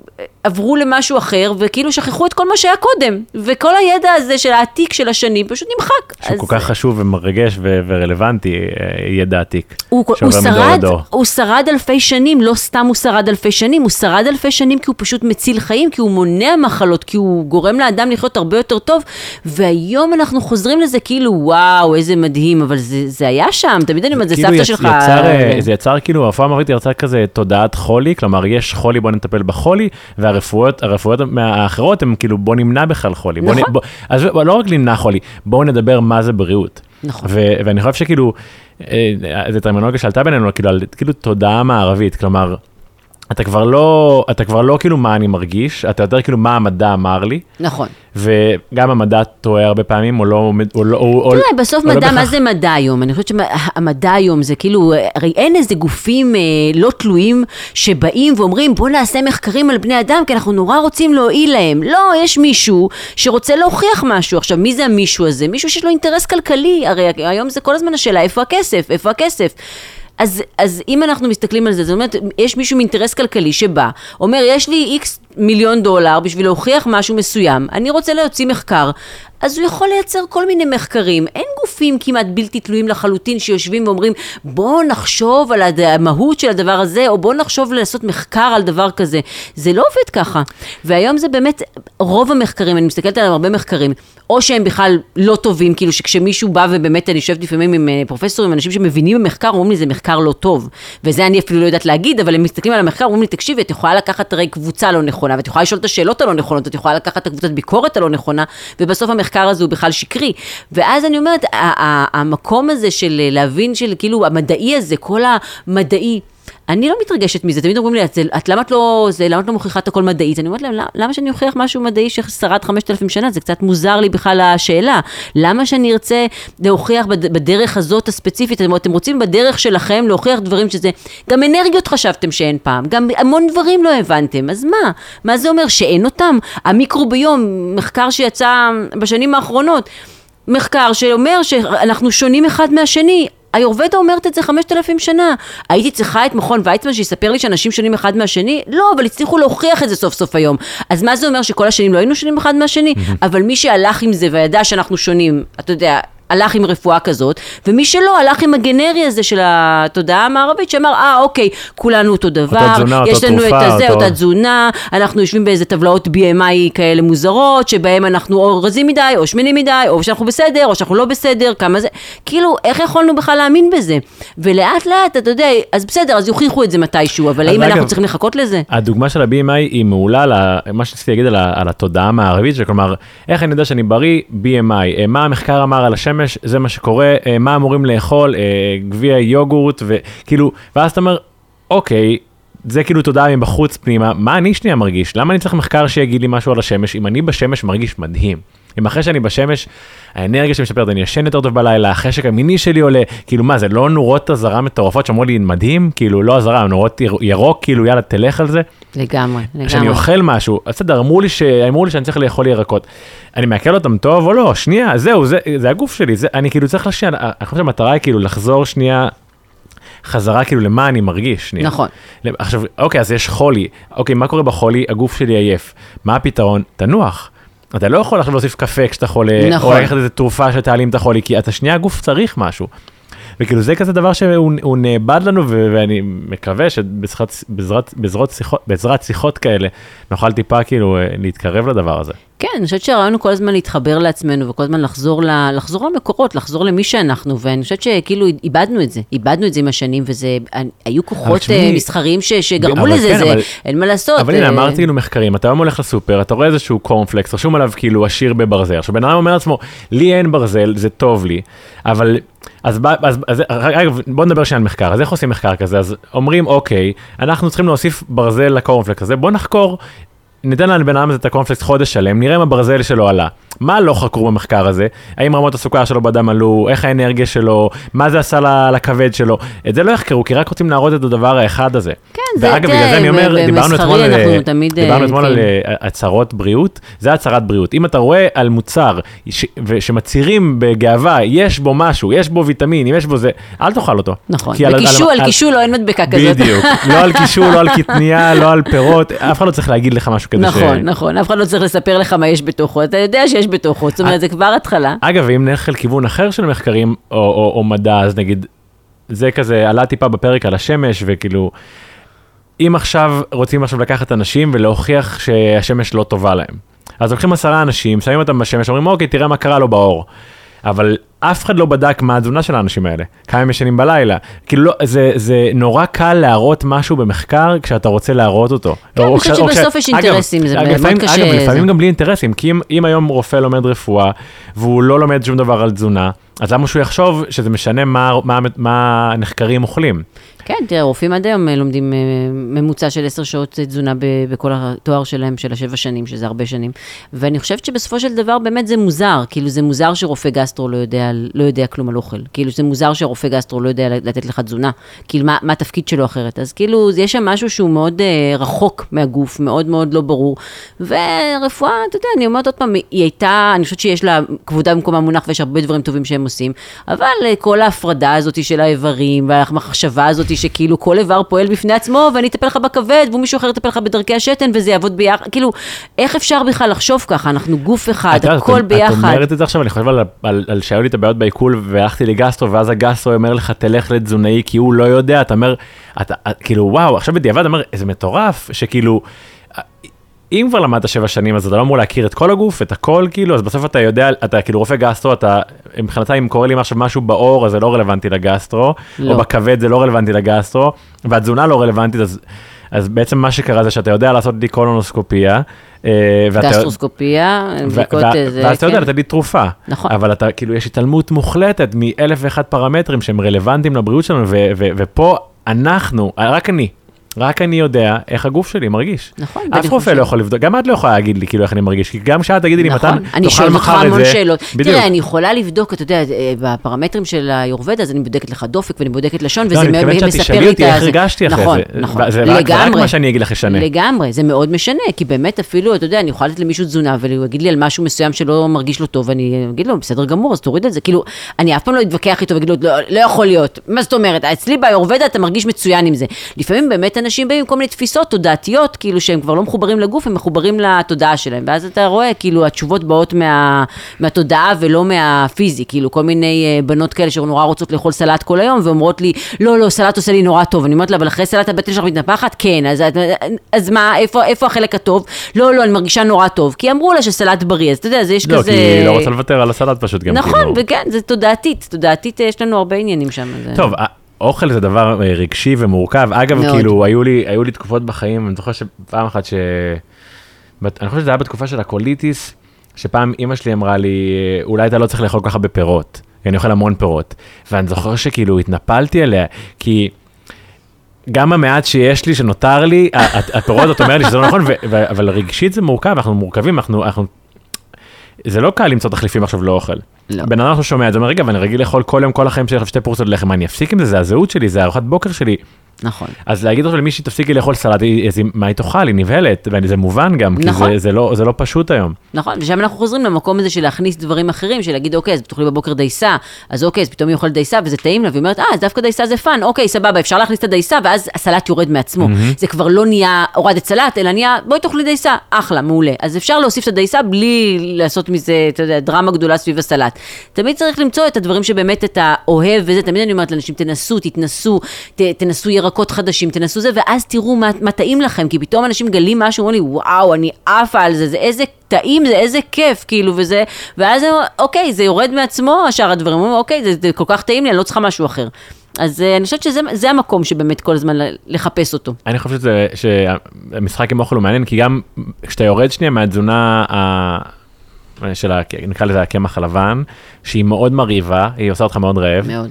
Speaker 2: עברו למשהו אחר, וכאילו שכחו את כל מה שהיה קודם, וכל הידע הזה של העתיק של השנים פשוט נמחק.
Speaker 1: שהוא
Speaker 2: אז-
Speaker 1: כל כך חשוב ומרגש ו- ורלוונטי, אה, ידע עתיק.
Speaker 2: הוא, הוא, שרד. הוא שרד אלפי שנים, לא סתם הוא שרד אלפי שנים, הוא שרד אלפי שנים כי הוא פשוט מציל חיים, כי הוא מונע מחלות, כי הוא גורם לאדם לחיות הרבה יותר טוב, והיום אנחנו חוזרים לזה כאילו, וואו, איזה מדהים, אבל זה, זה היה שם, תמיד אני אומרת, זה
Speaker 1: כאילו
Speaker 2: סבתא
Speaker 1: יצ-
Speaker 2: שלך.
Speaker 1: יצר, אה, זה יצר כאילו, הרפואה המערבית יצרה כזה תודעת חולי, כלומר יש חולי בוא נטפל בחולי, והרפואות הרפואות האחרות הם כאילו בוא נמנע בכלל חולי. בוא
Speaker 2: נכון.
Speaker 1: בוא- אז לא רק נמנע חולי, בואו נדבר מה זה בריאות.
Speaker 2: נכון.
Speaker 1: ו- ואני חושב שכאילו, אה, זו טרמינולוגיה שעלתה בינינו, כאילו, על כאילו תודעה מערבית, כלומר, אתה כבר לא, אתה כבר לא כאילו מה אני מרגיש, אתה יותר כאילו מה המדע אמר לי,
Speaker 2: נכון.
Speaker 1: וגם המדע טועה הרבה פעמים, או לא, או לא, או,
Speaker 2: תראה,
Speaker 1: או-
Speaker 2: בסוף
Speaker 1: או לא
Speaker 2: מדע, מה
Speaker 1: בהכרח-
Speaker 2: זה מדע היום? אני חושבת שהמדע היום זה כאילו, הרי אין איזה גופים אה, לא תלויים שבאים ואומרים, בוא נעשה מחקרים על בני אדם, כי אנחנו נורא רוצים להועיל להם. לא, יש מישהו שרוצה להוכיח משהו. עכשיו, מי זה המישהו הזה? מישהו שיש לו אינטרס כלכלי. הרי היום זה כל הזמן השאלה, איפה הכסף? איפה הכסף? אז, אז אם אנחנו מסתכלים על זה, זאת אומרת, יש מישהו עם אינטרס כלכלי שבא, אומר, יש לי איקס מיליון דולר בשביל להוכיח משהו מסוים, אני רוצה להוציא מחקר, אז הוא יכול לייצר כל מיני מחקרים. אין גופים כמעט בלתי תלויים לחלוטין שיושבים ואומרים, בואו נחשוב על הד- המהות של הדבר הזה, או בואו נחשוב לעשות מחקר על דבר כזה. זה לא עובד ככה. והיום זה באמת, רוב המחקרים, אני מסתכלת עליהם הרבה מחקרים, או שהם בכלל לא טובים, כאילו שכשמישהו בא ובאמת, אני יושבת לפעמים עם אה, פרופסורים, אנשים שמבינים במחקר, אומרים לי, זה מחקר לא טוב. וזה אני אפילו לא יודעת להגיד, אבל הם מסתכלים על המחקר, אומרים לי, תקשיבי, את יכולה לקחת הרי קבוצה לא נכונה, ואת יכולה לשאול את השאלות הלא נכונות, את יכולה לקחת את הקבוצת ביקורת הלא נכונה, ובסוף המחקר הזה הוא בכלל שקרי. ואז אני אומרת, המקום הזה של אה, להבין של כאילו המדעי הזה, כל המדעי, אני לא מתרגשת מזה, תמיד אומרים לי, את, את למה את לא, זה, למה את לא מוכיחה את הכל מדעית? אני אומרת להם, "למה- למה שאני אוכיח משהו מדעי ששרד 5,000 שנה? זה קצת מוזר לי בכלל השאלה. למה שאני ארצה להוכיח בד, בדרך הזאת הספציפית? אתם, אתם רוצים בדרך שלכם להוכיח דברים שזה, גם אנרגיות חשבתם שאין פעם, גם המון דברים לא הבנתם, אז מה? מה זה אומר, שאין אותם? המיקרוביום, מחקר שיצא בשנים האחרונות, מחקר שאומר שאנחנו שונים אחד מהשני. היורבדה אומרת את זה 5,000 שנה. הייתי צריכה את מכון ויצמן שיספר לי שאנשים שונים אחד מהשני? לא, אבל הצליחו להוכיח את זה סוף סוף היום. אז מה זה אומר שכל השנים לא היינו שונים אחד מהשני? אבל מי שהלך עם זה וידע שאנחנו שונים, אתה יודע, הלך עם רפואה כזאת, ומי שלא הלך עם הגנרי הזה של התודעה המערבית, שאמר, אה, אוקיי, כולנו אותו דבר,
Speaker 1: תזונה,
Speaker 2: יש
Speaker 1: אותה
Speaker 2: לנו
Speaker 1: תרופה,
Speaker 2: את הזה,
Speaker 1: אותו-
Speaker 2: אותה תזונה, אנחנו יושבים באיזה טבלאות BMI כאלה מוזרות, שבהם אנחנו או רזים מדי, או שמנים מדי, או שאנחנו בסדר, או שאנחנו לא בסדר, כמה זה, כאילו, איך יכולנו בכלל להאמין בזה? ולאט לאט, אתה יודע, אז בסדר, אז יוכיחו את זה מתישהו, אבל האם אנחנו צריכים לחכות לזה?
Speaker 1: הדוגמה של ה-BMI היא מעולה, על ה- מה שרציתי להגיד על, על התודעה המערבית, שכלומר, איך אני יודע שאני בריא? BMI. אה, מה המחקר אמר על השמש? זה מה שקורה. אה, מה אמורים לאכול? אה, גביע יוגורט, וכאילו, ואז אתה אומר, אוקיי, זה כאילו תודעה מבחוץ פנימה, מה אני שנייה מרגיש? למה אני צריך מחקר שיגיד לי משהו על השמש? אם אני בשמש מרגיש מדהים. אם אחרי שאני בשמש, האנרגיה שלי משתפרת, אני ישן יותר טוב בלילה, החשק המיני שלי עולה, כאילו מה, זה לא נורות אזהרה מטורפות שאמרו לי מדהים, כאילו לא אזהרה, נורות יר- ירוק, כאילו יאללה תלך על זה.
Speaker 2: לגמרי, לגמרי.
Speaker 1: כשאני אוכל משהו, בסדר, אמרו לי, ש... אמרו לי שאני צריך לאכול ירקות. אני מעכל אותם טוב או לא? שנייה, זהו, זה, זה הגוף שלי, זה, אני כאילו צריך לשנייה, אני חושב שהמטרה היא כאילו לחזור שנייה. חזרה כאילו למה אני מרגיש, שנייה.
Speaker 2: נכון.
Speaker 1: עכשיו, אוקיי, אז יש חולי. אוקיי, מה קורה בחולי? הגוף שלי עייף. מה הפתרון? תנוח. אתה לא יכול עכשיו להוסיף קפה כשאתה חולה,
Speaker 2: נכון.
Speaker 1: או לקחת איזה תרופה שתעלים את החולי, כי אתה שנייה הגוף צריך משהו. וכאילו זה כזה דבר שהוא הוא נאבד לנו, ו- ואני מקווה שבעזרת בעזרת, בעזרת, שיחות, שיחות כאלה, נוכל טיפה כאילו אה, להתקרב לדבר הזה.
Speaker 2: כן, אני חושבת שהרעיון הוא כל הזמן להתחבר לעצמנו וכל הזמן לחזור, ל, לחזור למקורות, לחזור למי שאנחנו, ואני חושבת שכאילו איבדנו את זה, איבדנו את זה עם השנים, וזה, היו כוחות
Speaker 1: תשמעי,
Speaker 2: אה, מסחריים ש, שגרמו
Speaker 1: אבל
Speaker 2: לזה,
Speaker 1: כן,
Speaker 2: זה,
Speaker 1: אבל-
Speaker 2: אין מה לעשות.
Speaker 1: אבל הנה,
Speaker 2: אה,
Speaker 1: אמרתי כאילו מחקרים, אתה היום הולך לסופר, אתה רואה איזשהו קורנפלקס, רשום עליו כאילו עשיר בברזל. עכשיו בן אדם אומר לעצמו, לי אין ברזל, זה טוב לי, אבל... אז, אז, אז אגב, בוא נדבר שנייה על מחקר, אז איך עושים מחקר כזה? אז אומרים, אוקיי, אנחנו צריכים להוסיף ברזל לקורנפלקס הזה, בוא נחקור, ניתן לבן אדם הזה את הקורנפלקס חודש שלם, נראה אם הברזל שלו עלה. מה לא חקרו במחקר הזה? האם רמות הסוכר שלו בדם עלו? איך האנרגיה שלו? מה זה עשה לכבד שלו? את זה לא יחקרו, כי רק רוצים להראות את הדבר האחד הזה.
Speaker 2: כן, זה-
Speaker 1: ואגב, בגלל זה אני אומר,
Speaker 2: ב-
Speaker 1: דיברנו
Speaker 2: במסחרי
Speaker 1: אתמול על-
Speaker 2: אה,
Speaker 1: דיברנו אתמול על. אה, הצהרות בריאות, זה הצהרת בריאות. אם אתה רואה על מוצר ש- ושמצהירים בגאווה, יש בו משהו, יש בו ויטמין, אם יש בו זה, אל תאכל אותו.
Speaker 2: נכון,
Speaker 1: על- על
Speaker 2: קישול לא אין מדבקה כזאת.
Speaker 1: בדיוק, לא על קישול, לא על קטניה, לא על פירות, אף אחד לא צריך להגיד לך משהו כזה ש...
Speaker 2: נכון, נכון, אף אחד לא צריך לספר לך מה יש בתוכו, אתה יודע שיש בתוכו, זאת
Speaker 1: אה.
Speaker 2: אומרת, זה כבר התחלה.
Speaker 1: אגב, ואם נלך לכיוון אחר של מחקרים או, או, או מדע, אז נגיד, זה כזה עלה טיפה בפרק על השמש, וכאילו, אם עכשיו רוצים עכשיו לקחת אנשים ולהוכיח שהשמש לא טובה להם, אז לוקחים עשרה אנשים, שמים אותם בשמש, אומרים, אוקיי, תראה מה קרה לו באור. אבל אף אחד לא בדק מה התזונה של האנשים האלה, כמה הם ישנים בלילה. כאילו, לא, זה, זה נורא קל להראות משהו במחקר כשאתה רוצה להראות אותו.
Speaker 2: כן, אני חושבת
Speaker 1: או כש-
Speaker 2: שבסוף יש
Speaker 1: אגב,
Speaker 2: אינטרסים, זה
Speaker 1: אגב,
Speaker 2: מאוד
Speaker 1: לפעמים-
Speaker 2: קשה,
Speaker 1: אגב,
Speaker 2: זה.
Speaker 1: לפעמים גם בלי אינטרסים, כי אם, אם היום רופא לומד רפואה והוא לא לומד שום דבר על תזונה, אז למה שהוא יחשוב שזה משנה מה, מה, מה הנחקרים אוכלים?
Speaker 2: כן, תראה, רופאים עד היום אה, לומדים אה, ממוצע של עשר שעות תזונה בכל התואר שלהם, של השבע שנים, שזה הרבה שנים. ואני חושבת שבסופו של דבר באמת זה מוזר, כאילו זה מוזר שרופא גסטרו לא יודע, לא יודע כלום על אוכל. כאילו זה מוזר שרופא גסטרו לא יודע לתת לך תזונה. כאילו מה, מה התפקיד שלו אחרת. אז כאילו יש שם משהו שהוא מאוד אה, רחוק מהגוף, מאוד מאוד לא ברור. ורפואה, אתה יודע, אני אומרת עוד פעם, היא הייתה, אני חושבת שיש לה כבודה במקום המונח ויש הרבה דברים טובים שהם עושים, אבל אה, כל ההפרדה הזאת של האיברים והמחשבה הזאת שכאילו כל איבר פועל בפני עצמו ואני אטפל לך בכבד ומישהו אחר יטפל לך בדרכי השתן וזה יעבוד ביחד, כאילו, איך אפשר בכלל לחשוב ככה? אנחנו גוף אחד, הכל ביחד.
Speaker 1: את אומרת את זה עכשיו, אני חושב על, על, על שהיו לי את הבעיות בעיכול והלכתי לגסטרו, ואז הגסטרו אומר לך, תלך לתזונאי, כי הוא לא יודע, אתה אומר, אתה, את- כאילו, וואו, עכשיו בדיעבד, אומר, זה מטורף, שכאילו, אם כבר למדת שבע שנים, אז אתה לא אמור להכיר את כל הגוף, את הכל, כאילו, אז בסוף אתה יודע, אתה כאילו רופא גסטרו, אתה, מבחינתה, אם קורה לי עכשיו משהו בעור, אז זה לא רלוונטי לגסטרו,
Speaker 2: לא.
Speaker 1: או בכבד זה לא רלוונטי לגסטרו, והתזונה לא רלוונטית, אז... אז בעצם מה שקרה זה שאתה יודע לעשות לי קולונוסקופיה, אה,
Speaker 2: גסטרוסקופיה,
Speaker 1: ו-
Speaker 2: בדיקות איזה,
Speaker 1: ואז אתה יודע
Speaker 2: כן.
Speaker 1: לתת לי תרופה.
Speaker 2: נכון.
Speaker 1: אבל אתה, כאילו, יש התעלמות מוחלטת מאלף ואחד פרמטרים שהם רלוונטיים לבריאות שלנו, ופה אנחנו, רק אני, רק אני יודע איך הגוף שלי מרגיש.
Speaker 2: נכון,
Speaker 1: אף רופא לא יכול לבדוק, גם את לא יכולה להגיד לי כאילו איך אני מרגיש, כי גם כשאת תגידי לי מתן,
Speaker 2: נכון, אני
Speaker 1: תאכל
Speaker 2: שואלת אותך
Speaker 1: מחר את
Speaker 2: המון
Speaker 1: זה.
Speaker 2: שאלות.
Speaker 1: בדיוק.
Speaker 2: תראה, אני יכולה לבדוק, אתה יודע, אה, בפרמטרים של היורבד, אז אני בודקת לך דופק ואני בודקת לשון,
Speaker 1: לא,
Speaker 2: וזה
Speaker 1: אני
Speaker 2: מאוד מספר לי את
Speaker 1: איך
Speaker 2: הזה.
Speaker 1: הרגשתי אחרי
Speaker 2: נכון,
Speaker 1: זה.
Speaker 2: נכון,
Speaker 1: זה רק- זה רק
Speaker 2: לגמרי.
Speaker 1: מה שאני אגיד לך ישנה.
Speaker 2: לגמרי, זה מאוד משנה, כי באמת אפילו, אתה יודע, אני יכולה לתת למישהו תזונה, והוא יגיד לי על משהו מסוים שלא מרגיש לו טוב, ואני אגיד לו, בסדר גמור, אז תוריד את זה. כאילו, אני אף פעם לא אתווכח איתו ואגיד לו, לא, לא יכול להיות. מה זאת אומרת? אצלי ביורבדה אתה מרגיש מצוין עם זה. לפעמים באמת אנשים באים עם כל מיני תפיסות תודעתיות, כאילו שהם כבר לא מחוברים לגוף, הם מחוברים לתודעה שלהם. ואז אתה רואה, כאילו, התשובות באות מה, מהתודעה ולא מהפיזי. כאילו, כל מיני אה, בנות כאלה שנורא רוצות לאכול סלט כל היום, ואומרות לי, לא, לא, סלט עושה לי נורא טוב. אני אומרת לה, אבל אחרי סלט הבטן שלך מתנפחת? כן, אז, אז מה, איפה, איפה החלק הטוב? לא, לא, אני מרגישה נורא טוב. כי אמרו לה שסלט בריא, אז אתה יודע, אז יש
Speaker 1: לא,
Speaker 2: כזה...
Speaker 1: כי היא לא רוצה לוותר על הסלט פשוט גם.
Speaker 2: נכון,
Speaker 1: כאילו.
Speaker 2: וכן, זה תודעתית, תודעתית יש לנו הרבה עניינים שם. זה-
Speaker 1: טוב, אוכל זה דבר אה, רגשי ומורכב. אגב,
Speaker 2: מאוד.
Speaker 1: כאילו, היו לי, היו לי תקופות בחיים, אני זוכר שפעם אחת ש... אני חושב שזה היה בתקופה של הקוליטיס, שפעם אימא שלי אמרה לי, אולי אתה לא צריך לאכול כל כך הרבה פירות, כי אני אוכל המון פירות. ואני זוכר שכאילו התנפלתי עליה, כי... גם המעט שיש לי, שנותר לי, הפירות, את אומרת לי שזה לא נכון, אבל רגשית זה מורכב, אנחנו מורכבים, אנחנו, אנחנו... זה לא קל למצוא תחליפים עכשיו לאוכל.
Speaker 2: לא.
Speaker 1: בן אדם עכשיו שומע את זה, אומר, רגע, ואני רגיל לאכול כל יום, כל החיים שלי שתי פרוסות לחם, אני אפסיק עם זה, זה הזהות שלי, זה ארוחת בוקר שלי.
Speaker 2: נכון.
Speaker 1: אז להגיד עכשיו למישהי, תפסיקי לאכול סלט, אז היא- מה היא תאכל, היא נבהלת, וזה מובן גם, כי
Speaker 2: נכון.
Speaker 1: זה- זה לא- זה לא פשוט היום.
Speaker 2: נכון, ושם אנחנו חוזרים למקום הזה של להכניס דברים אחרים, של להגיד, אוקיי, אז תאכלי בבוקר דייסה, אז אוקיי, אז פתאום היא אוכלת דייסה וזה טעים לה, והיא אומרת, אה, אז דווקא דייסה זה fun, אוקיי, סבבה, אפשר להכניס את הדייסה, ואז הסלט יורד מעצמו. זה כבר לא נהיה הורדת סלט, אלא נהיה, בואי תאכלי דייסה, אחלה, מעולה. אז אפשר להוסיף את הדייסה בלי לעשות מזה, אתה יודע, דרמה גדולה סביב הסלט. תמיד צריך למצוא את הדברים שבאמת אתה אוהב, וזה, תמיד אני אומרת לאנשים, תנסו, תתנסו, ת, תנסו ירקות חדשים, תנסו זה, ואז תראו מה, מה טעים לכם, כי פתאום אנשים מגלים משהו, אומרים לי, וואו, אני עפה על זה, זה איזה טעים, זה איזה כיף, כאילו, וזה, ואז אוקיי, זה יורד מעצמו, שאר הדברים, אוקיי, זה, זה כל כך טעים לי, אני לא צריכה משהו אחר. אז אה, אני חושבת שזה זה המקום שבאמת כל הזמן לחפש אותו.
Speaker 1: אני חושב שזה, שהמשחק עם אוכל הוא מעניין, כי גם כשאתה יורד שנייה מהתזונה ה... של, ה... נקרא לזה הקמח הלבן, שהיא מאוד מרהיבה, היא עושה אותך מאוד רעב.
Speaker 2: מאוד.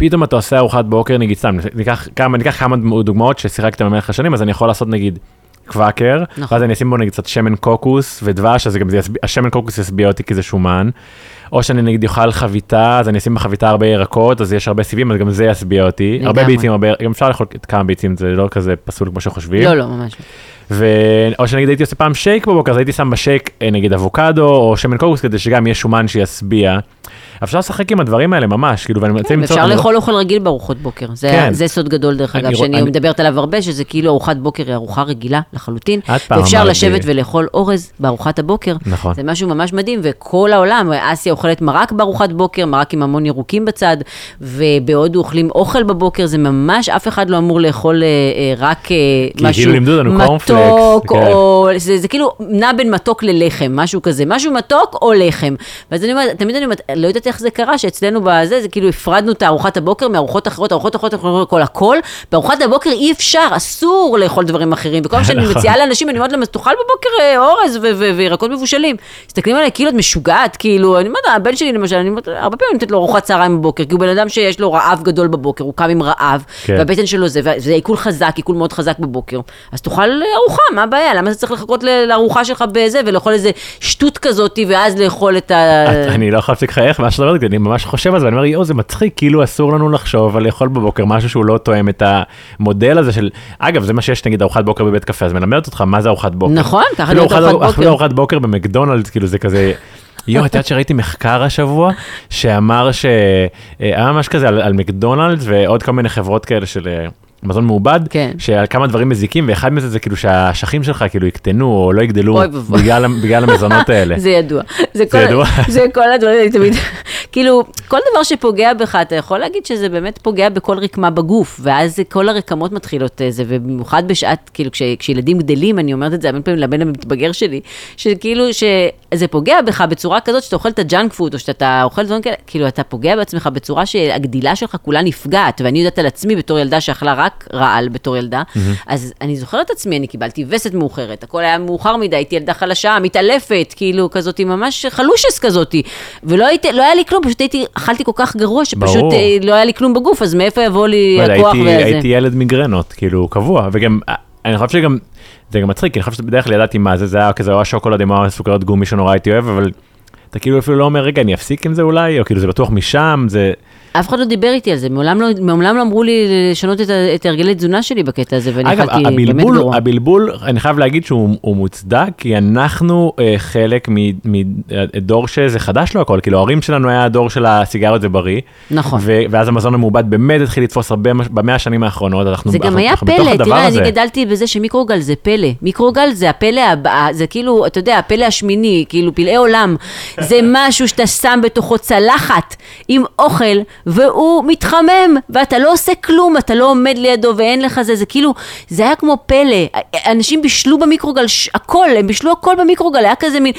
Speaker 1: פתאום אתה עושה ארוחת בוקר, נגיד סתם, ניקח כמה, ניקח כמה דוגמאות ששיחקתם במהלך השנים, אז אני יכול לעשות נגיד קוואקר,
Speaker 2: נכון.
Speaker 1: ואז אני אשים בו נגיד קצת שמן קוקוס ודבש, אז זה גם זה ישביע, השמן קוקוס ישביע אותי כי זה שומן. או שאני נגיד אוכל חביתה, אז אני אשים בחביתה הרבה ירקות, אז יש הרבה סיבים, אז גם זה ישביע אותי. הרבה
Speaker 2: לגמרי.
Speaker 1: ביצים, הרבה, גם אפשר לאכול כמה ביצים, זה לא כזה פסול כמו שחושבים.
Speaker 2: לא, לא, ממש. לא.
Speaker 1: ו... או שנגיד הייתי עושה פעם שייק בבוקר, אז הייתי שם בשייק אה, נגיד אבוקדו או שמן קוקוס כדי שגם יהיה שומן שישביע. אפשר לשחק עם הדברים האלה ממש, כאילו, ואני מנסה למצוא...
Speaker 2: אפשר
Speaker 1: לא-
Speaker 2: לאכול אוכל רגיל בארוחות בוקר. זה,
Speaker 1: כן.
Speaker 2: זה סוד גדול, דרך אגב, שאני
Speaker 1: אני-
Speaker 2: מדברת עליו הרבה, שזה כאילו ארוחת בוקר היא ארוחה רגילה לחלוטין. ואפשר לשבת ולאכול אורז בארוחת הבוקר.
Speaker 1: נכון.
Speaker 2: זה משהו ממש מדהים, וכל העולם, אסיה אוכלת מרק בארוחת בוקר, מרק עם המון ירוקים בצד, ובהודו אוכלים אוכל בבוקר, זה ממש, אף אחד לא אמור לאכול אה, אה, רק אה, משהו
Speaker 1: כאילו קורנפלקס,
Speaker 2: מתוק,
Speaker 1: כן.
Speaker 2: או זה, זה כאילו נע בין מתוק ללחם, משהו כזה, משהו מתוק או לחם. ואז אני אומרת, תמיד אני אומרת, לא יודעת איך זה קרה, שאצלנו בזה, זה כאילו הפרדנו את ארוחת הבוקר מארוחות אחרות, ארוחות אחרות, ארוחות הכל הכל, בארוחת הבוקר אי אפשר, אסור לאכול דברים אחרים, וכל מה שאני [laughs]
Speaker 1: נכון.
Speaker 2: מציעה לאנשים, אני אומרת להם, אז תאכל בבוקר אה, אורז וירקות מבושלים. מסתכלים עליי כאילו את משוגעת, כאילו, אני אומרת, הבן שלי למשל, אני אומרת, הרבה פעמים נותנת לו ארוחת צהריים בבוקר, כי הוא בן אדם שיש לו רעב גדול בבוקר, הוא קם עם רעב,
Speaker 1: כן.
Speaker 2: והבטן שלו זה, וזה עיכול חזק, עיכול מאוד חזק בבוקר. אז תאכל ארוחה, מה הבעיה? למה אתה צריך לחכות לארוחה שלך בזה, ולאכול איזה שטות כזאת, ואז לאכול את ה...
Speaker 1: אני לא יכול להפסיק לחייך מה שאת אומרת, כי אני ממש חושב על זה, ואני אומר, יואו, זה מצחיק, כאילו אסור לנו לחשוב על לאכול בבוקר משהו שהוא לא תואם את המודל הזה של, אגב, זה מה שיש נגיד ארוחת בוקר בבית קפה, אז מלמדת אותך מה זה ארוחת בוקר.
Speaker 2: נכון, ככה
Speaker 1: אפילו
Speaker 2: נראית ארוחת
Speaker 1: אפילו
Speaker 2: בוקר.
Speaker 1: ארוחת בוקר במקדונלדס, כאילו זה כזה... יואו, את יודעת שראיתי מחקר השבוע, שאמר ש... היה ממש כזה על, על מקדונלדס ועוד כל מיני חברות כאלה של אה, מזון מעובד,
Speaker 2: כן.
Speaker 1: שעל כמה דברים מזיקים, ואחד מזה זה כאילו שהאשכים שלך כאילו יקטנו או לא יגדלו. בגלל, בגלל המזונות [laughs] האלה.
Speaker 2: זה ידוע. זה, כל,
Speaker 1: ידוע? [laughs]
Speaker 2: זה כל הדברים, תמיד, כאילו, כל דבר שפוגע בך, אתה יכול להגיד שזה באמת פוגע בכל רקמה בגוף, ואז זה- כל הרקמות מתחילות אה, זה, ובמיוחד בשעת, כאילו, כש, כשילדים גדלים, אני אומרת את זה הרבה פעמים לבן המתבגר שלי, שכאילו, שזה פוגע בך בצורה כזאת שאתה אוכל את הג'אנק פוד, או שאתה אוכל דברים כאלה, כאילו, אתה פוגע בעצמך בצורה שהגדילה שלך כולה נפגעת, ואני יודעת על עצמי בתור ילדה שאכלה רק רק רעל בתור ילדה. אז אני זוכרת את עצמי, אני קיבלתי וסת מאוחרת, הכל היה מאוחר מדי, הייתי ילדה חלשה, מתעלפת, כאילו כזאת, ממש חלושס כזאת. ולא הייתי, לא היה לי כלום, פשוט הייתי, אכלתי כל כך גרוע, שפשוט
Speaker 1: ברור.
Speaker 2: אה, לא היה לי כלום בגוף, אז מאיפה יבוא לי הכוח
Speaker 1: הייתי,
Speaker 2: והזה?
Speaker 1: הייתי ילד מיגרנות, כאילו, קבוע, וגם, אה, אני חושב שגם, זה גם מצחיק, אני חושב שבדרך כלל ידעתי מה זה, זה היה כזה או השוקולד עם הסוכרת גומי שנורא הייתי אוהב, אבל אתה כאילו אפילו לא אומר, רגע, אני אפסיק עם זה אולי, או כאילו זה בטוח משם, זה...
Speaker 2: אף אחד לא דיבר איתי על זה, מעולם לא, מעולם לא אמרו לי לשנות את, את הרגלי תזונה שלי בקטע הזה, ואני
Speaker 1: אגב,
Speaker 2: אכלתי באמת גרוע.
Speaker 1: הבלבול, אני חייב להגיד שהוא הוא מוצדק, כי אנחנו אה, חלק מדור שזה חדש לו הכל, כאילו ההורים שלנו היה הדור של הסיגריות זה בריא,
Speaker 2: נכון.
Speaker 1: ו- ואז המזון המעובד באמת התחיל לתפוס הרבה במאה השנים האחרונות, אנחנו
Speaker 2: זה גם
Speaker 1: אנחנו-
Speaker 2: היה
Speaker 1: אנחנו
Speaker 2: פלא, תראה,
Speaker 1: הזה.
Speaker 2: אני גדלתי בזה שמיקרוגל זה פלא. מיקרוגל זה הפלא הבא, זה כאילו, אתה יודע, הפלא השמיני, כאילו פלאי עולם. זה [laughs] משהו שאתה שם בתוכו צלחת עם אוכל, והוא מתחמם, ואתה לא עושה כלום, אתה לא עומד לידו ואין לך זה, זה כאילו, זה היה כמו פלא. אנשים בישלו במיקרוגל ש- הכל, הם בישלו הכל במיקרוגל, היה כזה מין,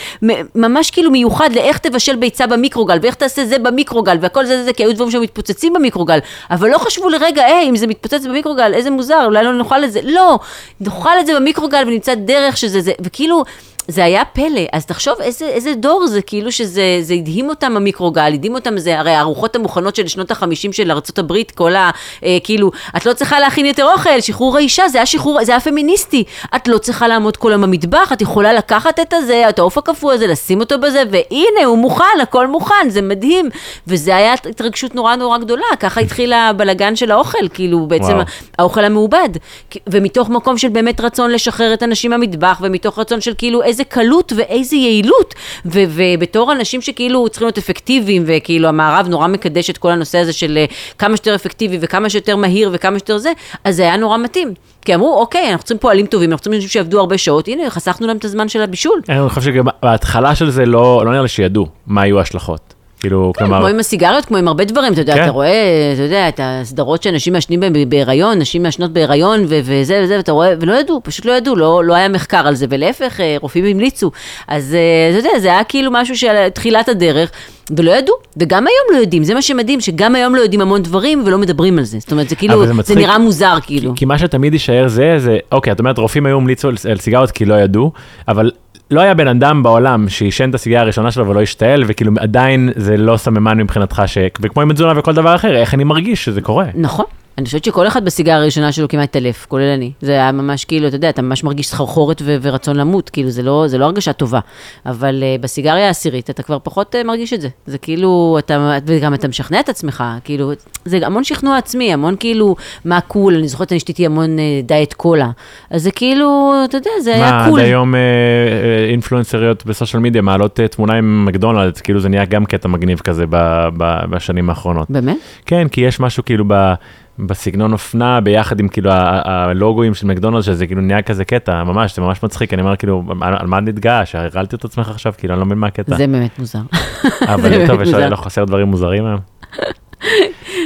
Speaker 2: ממש כאילו מיוחד לאיך תבשל ביצה במיקרוגל, ואיך תעשה זה במיקרוגל, והכל זה זה זה, כי היו דברים שמתפוצצים במיקרוגל, אבל לא חשבו לרגע, היי, אם זה מתפוצץ במיקרוגל, איזה מוזר, אולי לא נאכל את זה, לא, נאכל את זה במיקרוגל ונמצא דרך שזה זה, וכאילו... זה היה פלא, אז תחשוב איזה, איזה דור זה, כאילו שזה זה הדהים אותם המיקרוגל, הדהים אותם, זה הרי הארוחות המוכנות של שנות החמישים של ארה"ב, כל ה... אה, כאילו, את לא צריכה להכין יותר אוכל, שחרור האישה, זה היה שחרור, זה היה פמיניסטי. את לא צריכה לעמוד כל היום במטבח, את יכולה לקחת את הזה, את העוף הקפוא הזה, לשים אותו בזה, והנה, הוא מוכן, הכל מוכן, זה מדהים. וזה היה התרגשות נורא נורא גדולה, ככה התחיל הבלגן של האוכל, כאילו, בעצם
Speaker 1: וואו.
Speaker 2: האוכל המעובד. ומתוך מקום של באמת רצון לשחרר את הנשים מהמטבח, ומתוך רצון של כאילו איזה קלות ואיזה יעילות. ו- ובתור אנשים שכאילו צריכים להיות אפקטיביים, וכאילו המערב נורא מקדש את כל הנושא הזה של אה, כמה שיותר אפקטיבי וכמה שיותר מהיר וכמה שיותר זה, אז זה היה נורא מתאים. כי אמרו, אוקיי, אנחנו צריכים פועלים טובים, אנחנו צריכים אנשים שיעבדו הרבה שעות, הנה, חסכנו להם את הזמן של הבישול.
Speaker 1: אני חושב שגם בהתחלה של זה לא לא נראה לי שידעו מה היו ההשלכות. כאילו,
Speaker 2: כמו
Speaker 1: כלומר,
Speaker 2: עם הסיגריות, כמו עם הרבה דברים, אתה יודע,
Speaker 1: כן.
Speaker 2: אתה רואה, אתה יודע, את הסדרות שאנשים מעשנים בהן בהיריון, נשים מעשנות בהיריון ו- וזה וזה, ואתה רואה, ולא ידעו, פשוט לא ידעו, לא, לא היה מחקר על זה, ולהפך, אה, רופאים המליצו. אז אה, אתה יודע, זה היה כאילו משהו של תחילת הדרך, ולא ידעו, וגם היום לא יודעים, זה מה שמדהים, שגם היום לא יודעים המון דברים ולא מדברים על זה. זאת אומרת, זה כאילו,
Speaker 1: זה
Speaker 2: זה,
Speaker 1: מצחיק,
Speaker 2: נראה מוזר, כאילו.
Speaker 1: כי מה שתמיד יישאר זה, זה, אוקיי, את אומרת, רופאים היו המליצו על, על סיגריות כי לא ידעו, אבל לא היה בן אדם בעולם שעישן את הסיגריה הראשונה שלו ולא השתעל, וכאילו עדיין זה לא סממן מבחינתך, ש... וכמו עם תזונה וכל דבר אחר, איך אני מרגיש שזה קורה.
Speaker 2: נכון. אני חושבת שכל אחד בסיגריה הראשונה שלו כמעט התעלף, כולל אני. זה היה ממש כאילו, אתה יודע, אתה ממש מרגיש סחרחורת ו- ורצון למות, כאילו זה לא, זה לא הרגשה טובה. אבל אה, בסיגריה העשירית אתה כבר פחות אה, מרגיש את זה. זה כאילו, אתה, וגם אתה משכנע את עצמך, כאילו, זה המון שכנוע עצמי, המון כאילו, מה cool, אני זוכרת שאני שתיתי המון אה, דיאט קולה. אז זה כאילו, אתה יודע, זה היה
Speaker 1: מה,
Speaker 2: קול.
Speaker 1: עד היום אה, אינפלואנסריות ב social media מעלות אה, תמונה עם מקדונלדס, כאילו זה נהיה גם קטע מגניב כזה ב, ב, בשנים האחרונות.
Speaker 2: באמת?
Speaker 1: כן, כי יש משהו כאילו ב... בסגנון אופנה ביחד עם כאילו ה- ה- הלוגויים של מקדונלדס שזה כאילו נהיה כזה קטע ממש זה ממש מצחיק אני אומר כאילו על, מה נתגעש הרעלתי את עצמך עכשיו כאילו אני לא מבין מה הקטע
Speaker 2: זה באמת מוזר. [laughs]
Speaker 1: אבל טוב יש. לא חסר דברים מוזרים היום.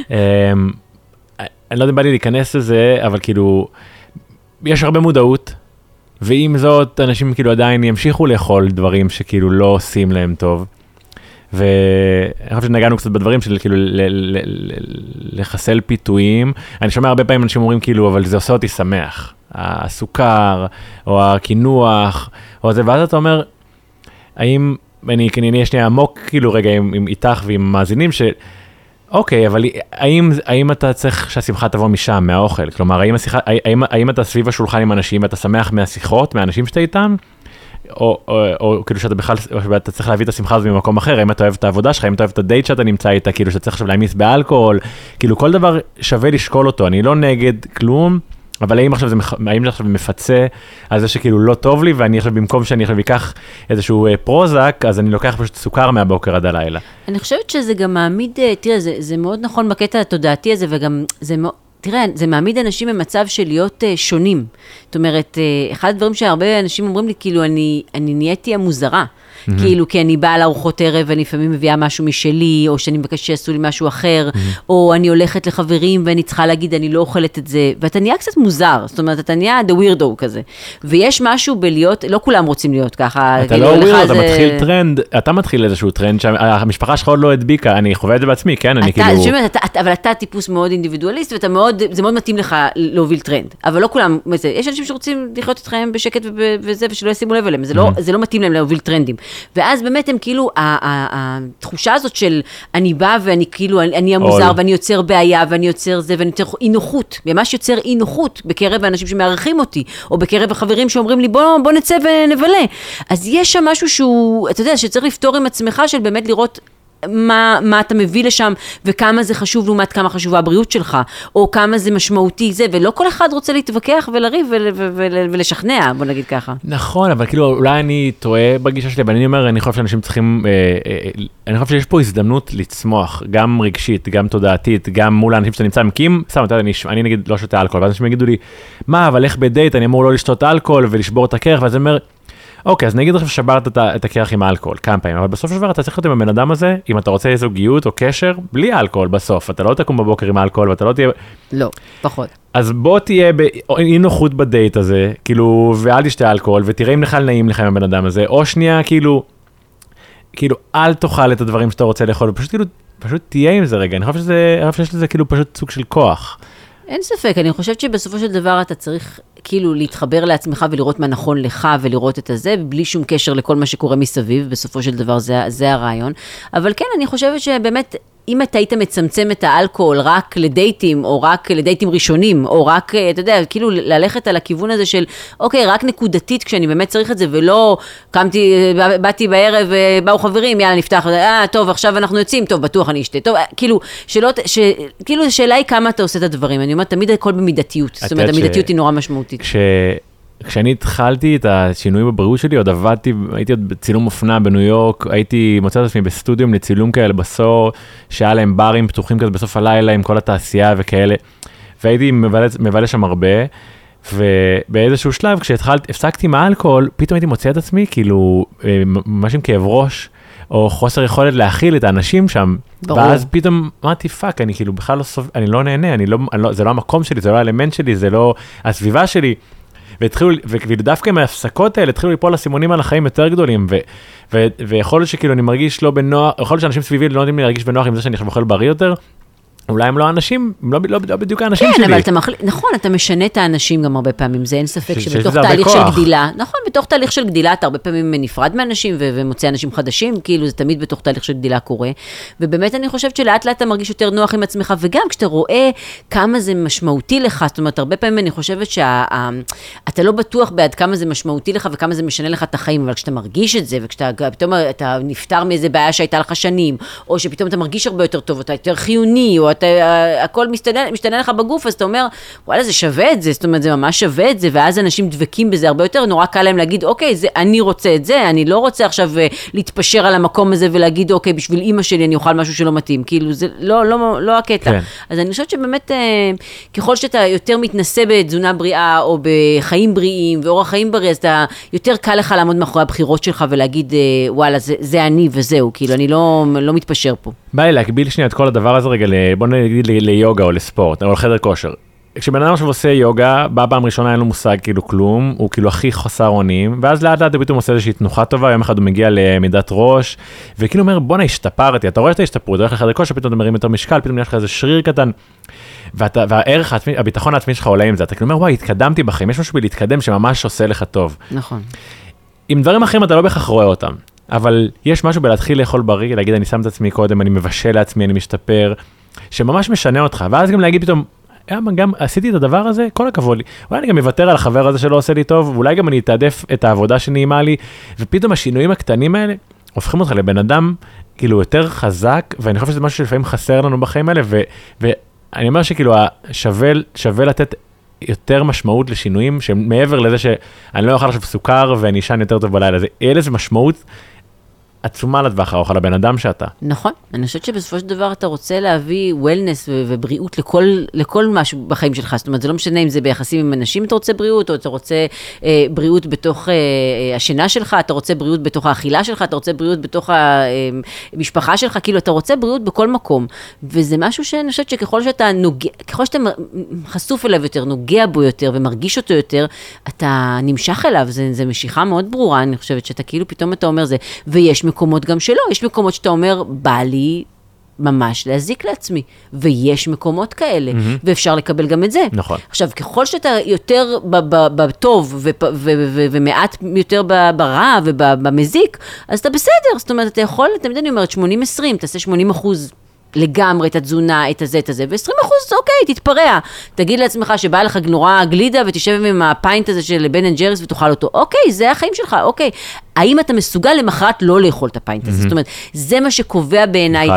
Speaker 1: אמ, אני לא יודע אם בא לי להיכנס לזה אבל כאילו יש הרבה מודעות ועם זאת אנשים כאילו עדיין ימשיכו לאכול דברים שכאילו לא עושים להם טוב. ואני חושב שנגענו קצת בדברים של כאילו לחסל פיתויים. אני שומע הרבה פעמים אנשים אומרים כאילו, אבל זה עושה אותי שמח. הסוכר, או הקינוח, או זה, ואז אתה אומר, האם, אני אהיה שנייה עמוק כאילו רגע עם, עם איתך ועם המאזינים, ש... אוקיי, אבל האם, האם אתה צריך שהשמחה תבוא משם, מהאוכל? כלומר, האם, השיחה, האם, האם אתה סביב השולחן עם אנשים ואתה שמח מהשיחות, מהאנשים שאתה איתם? או, או, או כאילו שאתה בכלל, או שאתה צריך להביא את השמחה הזאת ממקום אחר, האם אתה אוהב את העבודה שלך, האם אתה אוהב את הדייט שאתה נמצא איתה, כאילו שאתה צריך עכשיו להעמיס באלכוהול, כאילו כל דבר שווה לשקול אותו, אני לא נגד כלום, אבל האם עכשיו זה, האם זה עכשיו מפצה על זה שכאילו לא טוב לי, ואני עכשיו במקום שאני עכשיו אקח איזשהו אה, פרוזק, אז אני לוקח פשוט סוכר מהבוקר עד הלילה.
Speaker 2: אני חושבת שזה גם מעמיד, אה, תראה, זה, זה מאוד נכון בקטע התודעתי הזה, וגם זה מאוד... תראה, זה מעמיד אנשים במצב של להיות uh, שונים. זאת אומרת, uh, אחד הדברים שהרבה אנשים אומרים לי, כאילו, אני, אני נהייתי המוזרה. Mm-hmm. כאילו, כי אני באה לארוחות ערב ואני לפעמים מביאה משהו משלי, או שאני מבקשת שיעשו לי משהו אחר, mm-hmm. או אני הולכת לחברים ואני צריכה להגיד, אני לא אוכלת את זה, ואתה נהיה קצת מוזר, זאת אומרת, אתה נהיה the weirdo כזה. ויש משהו בלהיות, לא כולם רוצים להיות ככה.
Speaker 1: אתה
Speaker 2: כאילו,
Speaker 1: לא weird, אתה
Speaker 2: זה-
Speaker 1: מתחיל טרנד, אתה מתחיל איזשהו טרנד שהמשפחה שלך עוד לא הדביקה, אני חווה את זה בעצמי, כן, אני
Speaker 2: אתה,
Speaker 1: כאילו...
Speaker 2: שומע, אתה, אתה, אבל אתה טיפוס מאוד אינדיבידואליסט, ואתה מאוד מאוד, זה מאוד מתאים לך להוביל טרנד, אבל לא כולם, זה, יש אנשים שרוצים לחיות את חייהם בשקט וב- וזה, ושלא ישימו לב אליהם, זה לא, זה לא מתאים להם להוביל טרנדים. ואז באמת הם כאילו, התחושה הזאת של אני באה ואני כאילו, אני, אני המוזר. ואני יוצר בעיה, ואני יוצר זה, ואני יוצר אי נוחות, ממש יוצר אי נוחות בקרב האנשים שמארחים אותי, או בקרב החברים שאומרים לי, בוא, בוא נצא ונבלה. אז יש שם משהו שהוא, אתה יודע, שצריך לפתור עם עצמך, של באמת לראות מה, מה אתה מביא לשם, וכמה זה חשוב לעומת כמה חשובה הבריאות שלך, או כמה זה משמעותי זה, ולא כל אחד רוצה להתווכח ולריב ול, ול, ול, ולשכנע, בוא נגיד ככה.
Speaker 1: נכון, אבל כאילו אולי אני טועה בגישה שלי, אבל אני אומר, אני חושב שאנשים צריכים, אה, אה, אני חושב שיש פה הזדמנות לצמוח, גם רגשית, גם תודעתית, גם מול האנשים שאתה נמצא, כי אם, סתם, אתה יודע, אני, אני נגיד לא שותה אלכוהול, ואז אנשים יגידו לי, מה, אבל איך בדייט אני אמור לא לשתות אלכוהול ולשבור את הקרח, ואז אני אומר, אוקיי, אז נגיד עכשיו שברת את הקרח עם האלכוהול כמה פעמים, אבל בסוף של דבר אתה צריך להיות עם הבן אדם הזה, אם אתה רוצה זוגיות או קשר, בלי אלכוהול בסוף, אתה לא תקום בבוקר עם אלכוהול ואתה לא תהיה...
Speaker 2: לא, פחות.
Speaker 1: אז בוא תהיה באי נוחות בדייט הזה, כאילו, ואל תשתה אלכוהול, ותראה אם בכלל נעים לך עם הבן אדם הזה, או שנייה, כאילו, כאילו, אל תאכל את הדברים שאתה רוצה לאכול, פשוט כאילו, פשוט תהיה עם זה רגע, אני חושב שזה, אני חושב שיש לזה כאילו פשוט סוג של כוח.
Speaker 2: אין ספק, אני חושבת שבסופו של דבר אתה צריך כאילו להתחבר לעצמך ולראות מה נכון לך ולראות את הזה, בלי שום קשר לכל מה שקורה מסביב, בסופו של דבר זה, זה הרעיון. אבל כן, אני חושבת שבאמת, אם אתה היית מצמצם את האלכוהול רק לדייטים, או רק לדייטים ראשונים, או רק, אתה יודע, כאילו ללכת על הכיוון הזה של, אוקיי, רק נקודתית כשאני באמת צריך את זה, ולא קמתי, באתי בערב, באו חברים, יאללה, נפתח, אה, טוב, עכשיו אנחנו יוצאים, טוב, בטוח אני אשתה, טוב, כאילו, שלא, ש, כאילו, השאלה היא כמה אתה עושה את הדברים, אני אומרת, תמיד הכל במידתיות, זאת אומרת,
Speaker 1: יודעת ש-
Speaker 2: המידתיות היא נורא משמעותית.
Speaker 1: כש... כשאני התחלתי את השינוי בבריאות שלי, עוד עבדתי, הייתי עוד בצילום אופנה בניו יורק, הייתי מוצא את עצמי בסטודיו לצילום כאלה בסור, שהיה להם ברים פתוחים כזה בסוף הלילה עם כל התעשייה וכאלה, והייתי מבלה, מבלה שם הרבה, ובאיזשהו שלב כשהתחלתי, הפסקתי עם האלכוהול, פתאום הייתי מוצא את עצמי כאילו אה, ממש עם כאב ראש, או חוסר יכולת להכיל את האנשים שם,
Speaker 2: ברור.
Speaker 1: ואז פתאום אמרתי fuck, אני כאילו בכלל לא סוב... אני לא נהנה, אני לא, אני לא, זה לא המקום שלי, זה לא האלמנט שלי, זה לא הסביבה שלי. והתחילו, וכאילו דווקא עם ההפסקות האלה התחילו ליפול אסימונים על החיים יותר גדולים, ו, ו, ויכול להיות שכאילו אני מרגיש לא בנוח, יכול להיות שאנשים סביבי לא יודעים להרגיש בנוח עם זה שאני עכשיו אוכל בריא יותר, אולי הם לא האנשים, הם לא, לא, לא בדיוק האנשים
Speaker 2: כן,
Speaker 1: שלי.
Speaker 2: אבל אתה מחליט, נכון, אתה משנה את האנשים גם הרבה פעמים, זה אין ספק
Speaker 1: ש-
Speaker 2: שבתוך תהליך של. גדילה, נכון, בתוך תהליך של גדילה אתה הרבה פעמים נפרד מאנשים ו- ומוצא אנשים חדשים, כאילו זה תמיד בתוך תהליך של גדילה קורה, ובאמת אני חושבת שלאט לאט אתה מרגיש יותר נוח עם עצמך, וגם כשאתה רואה כמה זה משמעותי לך, זאת אומרת, הרבה פעמים אני חושבת שאתה לא בטוח בעד כמה זה משמעותי לך וכמה זה משנה לך את החיים, אבל כשאתה מרגיש את זה, וכשאתה פתאום אתה נפטר מאיזה בעיה שהייתה לך שנים, או שפתאום אתה מרגיש הרבה יותר טוב, אתה יותר חיוני, או אתה, הכל משתנה, משתנה לך בגוף, אז אתה אומר, וואלה, זה שווה את זה, זאת אומרת, זה ממש שווה את זה, ואז אנשים דבקים בזה הרבה יותר, נורא קל להם להגיד, אוקיי, זה, אני רוצה את זה, אני לא רוצה עכשיו אה, להתפשר על המקום הזה ולהגיד, אוקיי, בשביל אימא שלי אני אוכל משהו שלא מתאים, כאילו, זה לא, לא, לא הקטע.
Speaker 1: כן.
Speaker 2: אז אני חושבת שבאמת, אה, ככל שאתה יותר מתנסה בתזונה בריאה, או בחיים בריאים, ואורח חיים בריא, אז אתה, יותר קל לך לעמוד מאחורי הבחירות שלך ולהגיד, אה, וואלה, זה, זה אני וזהו, כאילו, אני לא, לא מתפשר פה.
Speaker 1: בא לי להקביל שנייה את כל הדבר הזה רגע, ל- בוא נגיד ליוגה או לספורט, או לחדר כושר. כשבן אדם עכשיו עושה יוגה, בא פעם ראשונה אין לו מושג כאילו כלום, הוא כאילו הכי חסר אונים, ואז לאט לאט הוא פתאום עושה איזושהי תנוחה טובה, יום אחד הוא מגיע לעמידת ראש, וכאילו אומר בואנה השתפרתי, אתה רואה את ההשתפרות, אתה הולך לחדר כושר, פתאום אתה מרים יותר משקל, פתאום יש לך איזה שריר קטן, ואתה, והערך העצמי, הביטחון העצמי שלך עולה עם זה, אתה כאילו אומר וואי התקדמתי בחיים, יש משהו בלהתקדם שממש עושה לך טוב.
Speaker 2: נכון.
Speaker 1: עם דברים אחרים אתה לא בהכרח רואה אותם, אבל יש משהו בלהתחיל לאכול בריא, להגיד אני שם את עצמי קודם, אני מבשל לעצמי, אני משתפר, שממש משנה אותך, ואז גם להגיד פתאום, "יאמה, גם עשיתי את הדבר הזה, כל הכבוד לי, אולי אני גם אוותר על החבר הזה שלא עושה לי טוב, ואולי גם אני אתעדף את העבודה שנעימה לי, ופתאום השינויים הקטנים האלה הופכים אותך לבן אדם כאילו יותר חזק, ואני חושב שזה משהו שלפעמים חסר לנו בחיים האלה, ו, ואני אומר שכאילו שווה, שווה לתת יותר משמעות לשינויים שמעבר לזה שאני לא אוכל עכשיו סוכר ואני אשן יותר טוב בלילה, זה יהיה לזה משמעות עצומה לטווח הארוך על הבן אדם שאתה.
Speaker 2: נכון, אני חושבת שבסופו של דבר אתה רוצה להביא וולנס ובריאות לכל, לכל משהו בחיים שלך, זאת אומרת, זה לא משנה אם זה ביחסים עם אנשים אתה רוצה בריאות, או אתה רוצה אה, בריאות בתוך אה, אה, השינה שלך, אתה רוצה בריאות בתוך האכילה שלך, אתה רוצה בריאות בתוך המשפחה שלך, כאילו אתה רוצה בריאות בכל מקום, וזה משהו שאני חושבת שככל שאתה נוגע, ככל שאתה חשוף אליו יותר, נוגע בו יותר ומרגיש אותו יותר, אתה נמשך אליו, זה משיכה מאוד ברורה, אני חושבת שאתה כאילו פתאום אתה אומר זה, ויש מקומות גם שלא, יש מקומות שאתה אומר, בא לי ממש להזיק לעצמי. ויש מקומות כאלה, mm-hmm. ואפשר לקבל גם את זה.
Speaker 1: נכון.
Speaker 2: עכשיו, ככל שאתה יותר בטוב ומעט יותר ברע ובמזיק, אז אתה בסדר. זאת אומרת, אתה יכול, תמיד אני אומרת, 80-20, תעשה 80 אחוז. לגמרי את התזונה, את הזה, את הזה, ו-20 אחוז, אוקיי, תתפרע. תגיד לעצמך שבא לך נורא גלידה ותשב עם ה pint הזה של בן אנד ג'ריס ותאכל אותו, אוקיי, זה החיים שלך, אוקיי. האם אתה מסוגל למחרת לא לאכול את ה pint הזה? Mm-hmm. זאת אומרת, זה מה שקובע בעיניי,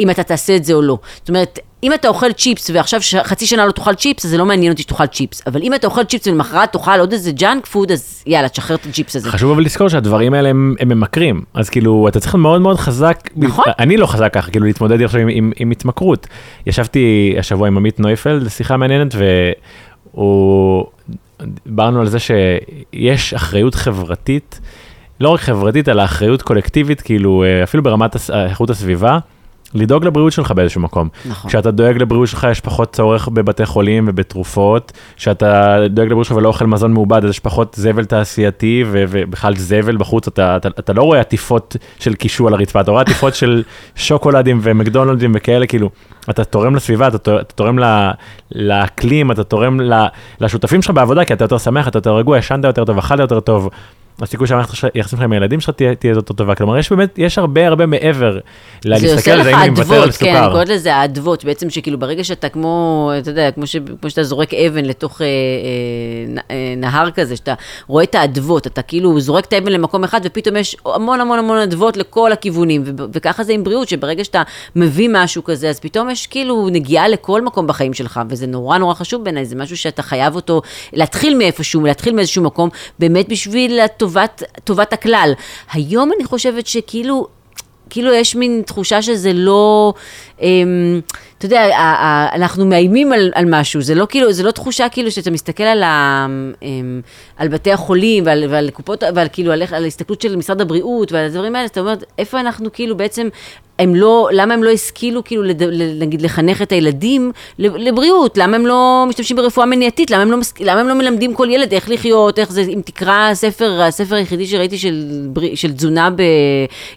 Speaker 2: אם אתה תעשה את זה או לא. זאת אומרת, אם אתה אוכל צ'יפס ועכשיו ש... חצי שנה לא תאכל צ'יפס, אז זה לא מעניין אותי שתאכל צ'יפס. אבל אם אתה אוכל צ'יפס ולמחרת תאכל עוד איזה ג'אנק פוד, אז יאללה, תשחרר את הצ'יפס הזה.
Speaker 1: חשוב אבל לזכור שהדברים האלה הם, הם ממכרים. אז כאילו, אתה צריך מאוד מאוד חזק.
Speaker 2: נכון.
Speaker 1: אני לא חזק ככה, כאילו להתמודד עכשיו עם, עם, עם התמכרות. ישבתי השבוע עם עמית נויפלד, שיחה מעניינת, והוא... דיברנו על זה שיש אחריות חברתית. לא רק חברתית, אלא אחריות קולקטיבית, כאילו, אה, אפילו ברמת איכות הסביבה, לדאוג לבריאות שלך באיזשהו מקום.
Speaker 2: נכון.
Speaker 1: כשאתה דואג לבריאות שלך יש פחות צורך בבתי חולים ובתרופות, כשאתה דואג לבריאות שלך ולא אוכל מזון מעובד אז יש פחות זבל תעשייתי ובכלל זבל בחוץ, אתה, אתה, אתה לא רואה עטיפות של קישו על הרצפה, אתה רואה עטיפות של [laughs] שוקולדים ומקדונלדים וכאלה, כאילו, אתה תורם לסביבה, אתה, אתה תורם לאקלים, אתה תורם לשותפים שלך בעבודה, כי אתה יותר שמח, אתה יותר רגוע, ישנת יותר טוב, אכלת יותר טוב. הסיכוי שהמערכת היחסים שלך עם הילדים שלך תהיה, תהיה יותר טובה. כלומר, יש באמת, יש הרבה הרבה מעבר להסתכל על זה, אם אני מוותר על סוכר.
Speaker 2: כן, אני קוראת לזה האדוות, בעצם שכאילו ברגע שאתה כמו, אתה יודע, כמו, ש, כמו שאתה זורק אבן לתוך אה, אה, אה, נהר כזה, שאתה רואה את האדוות, אתה כאילו זורק את האבן למקום אחד, ופתאום יש המון המון המון אדוות לכל הכיוונים, ו, וככה זה עם בריאות, שברגע שאתה מביא משהו כזה, אז פתאום יש כאילו נגיעה לכל מקום בחיים שלך, וזה נורא נורא חשוב בעיניי, זה משהו שאתה חייב אותו, להתחיל מאיפשהו, להתחיל מאיזשהו מקום, באמת בשביל טובת, טובת הכלל. היום אני חושבת שכאילו, כאילו יש מין תחושה שזה לא, אמ, אתה יודע, אנחנו מאיימים על, על משהו, זה לא כאילו, זה לא תחושה כאילו שאתה מסתכל על, ה, אמ, על בתי החולים ועל, ועל קופות, ועל כאילו, על, על ההסתכלות של משרד הבריאות ועל הדברים האלה, אתה אומר, איפה אנחנו כאילו בעצם הם לא, למה הם לא השכילו כאילו, לד, נגיד, לחנך את הילדים לבריאות? למה הם לא משתמשים ברפואה מניעתית? למה הם לא, למה הם לא מלמדים כל ילד איך לחיות, איך זה, אם תקרא ספר, הספר היחידי שראיתי של, של תזונה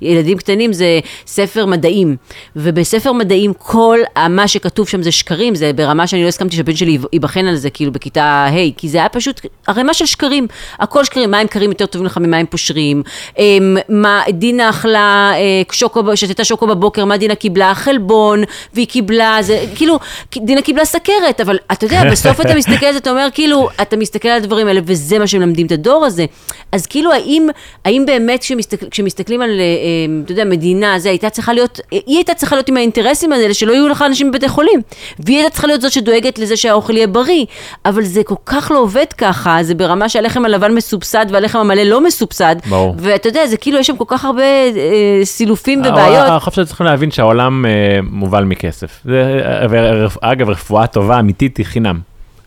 Speaker 2: בילדים קטנים זה ספר מדעים. ובספר מדעים כל מה שכתוב שם זה שקרים, זה ברמה שאני לא הסכמתי שהבן שלי ייבחן על זה כאילו בכיתה ה', כי זה היה פשוט ערימה של שקרים. הכל שקרים, מים קרים יותר טובים לך ממים פושרים, אמ, מה, דינה אכלה אה, שוקו, שתתה שוקו בבוקר, מה דינה קיבלה? חלבון, והיא קיבלה, זה כאילו, דינה קיבלה סכרת, אבל אתה יודע, בסוף אתה מסתכל על זה, אתה אומר, כאילו, אתה מסתכל על הדברים האלה, וזה מה שמלמדים את הדור הזה. אז כאילו, האם, האם באמת כשמסתכל, כשמסתכלים על, אה, אה, אתה יודע, מדינה, זה הייתה צריכה להיות, היא הייתה צריכה להיות עם האינטרסים האלה, שלא יהיו לך אנשים בבתי חולים. והיא הייתה צריכה להיות זאת שדואגת לזה שהאוכל יהיה בריא. אבל זה כל כך לא עובד ככה, זה ברמה שהלחם הלבן מסובסד והלחם המלא לא מסובסד. ברור. ואתה יודע, זה כאילו, יש שם כל כך הרבה אה, סילופים ובעיות.
Speaker 1: חושב שצריכים להבין שהעולם אה, מובל מכסף. זה, אגב, רפואה טובה, אמיתית, היא חינם.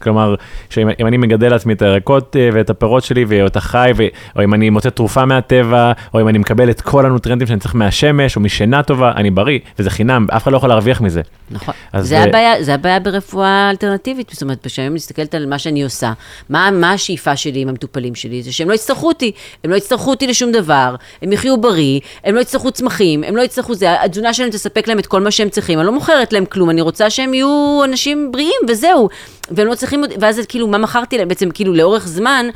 Speaker 1: כלומר, שאם אני מגדל לעצמי את הירקות אה, ואת הפירות שלי ואת החי, ו, או אם אני מוצא תרופה מהטבע, או אם אני מקבל את כל הנוטרנטים שאני צריך מהשמש, או משינה טובה, אני בריא, וזה חינם, אף אחד לא יכול להרוויח מזה.
Speaker 2: נכון, זה, uh, הבעיה, זה הבעיה ברפואה אלטרנטיבית, זאת אומרת, כשאני מסתכלת על מה שאני עושה, מה, מה השאיפה שלי עם המטופלים שלי, זה שהם לא יצטרכו אותי, הם לא יצטרכו אותי לשום דבר, הם יחיו בריא, הם לא יצטרכו צמחים, הם לא יצטרכו זה, התזונה שלהם תספק להם את כל מה שהם צריכים, אני לא מוכרת להם כלום, אני רוצה שהם יהיו אנשים בריאים וזהו, והם לא צריכים, ואז כאילו, מה מכרתי להם? בעצם, כאילו, לאורך זמן,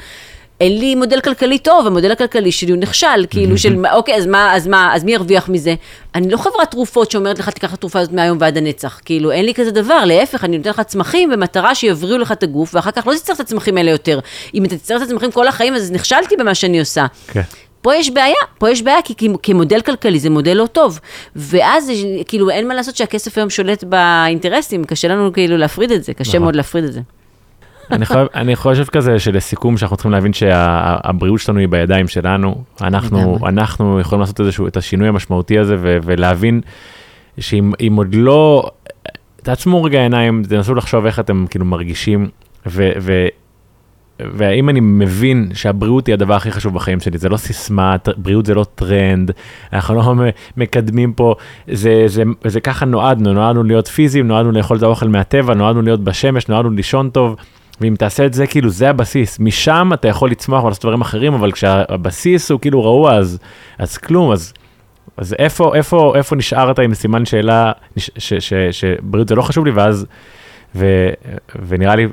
Speaker 2: אין לי מודל כלכלי טוב, המודל הכלכלי שלי הוא נכשל, כאילו של, אוקיי, אז מה, אז מה, אז מי ירוויח מזה? אני לא חברת תרופות שאומרת לך, תיקח את התרופה הזאת מהיום ועד הנצח, כאילו, אין לי כזה דבר, להפך, אני נותן לך צמחים במטרה שיבריאו לך את הגוף, ואחר כך לא תצטרך את הצמחים האלה יותר. אם אתה תצטרך את הצמחים כל החיים, אז נכשלתי במה שאני עושה. כן. פה יש בעיה, פה יש בעיה, כי כמודל כלכלי זה מודל לא טוב. ואז כאילו אין מה לעשות שהכסף היום שולט באינטרסים, קשה לנו כאילו להפריד את זה, קשה נכון. מאוד להפריד את זה.
Speaker 1: אני, חושב, אני חושב כזה שלסיכום שאנחנו צריכים להבין שהבריאות שלנו היא בידיים שלנו, אנחנו, אנחנו יכולים לעשות איזשהו, את השינוי המשמעותי הזה ו, ולהבין שאם עוד לא, תעצמו רגע עיניים, תנסו לחשוב איך אתם כאילו מרגישים, ו, והאם אני מבין שהבריאות היא הדבר הכי חשוב בחיים שלי, זה לא סיסמה, בריאות זה לא טרנד, אנחנו לא מקדמים פה, זה, זה, זה ככה נועדנו, נועדנו להיות פיזיים, נועדנו לאכול את האוכל מהטבע, נועדנו להיות בשמש, נועדנו לישון טוב. ואם תעשה את זה, כאילו זה הבסיס. משם אתה יכול לצמוח ולעשות דברים אחרים, אבל כשהבסיס הוא כאילו רעוע, אז, אז כלום, אז אז איפה, איפה, איפה נשארת עם סימן שאלה, שבריאות זה לא חשוב לי, ואז, ו, ונראה לי,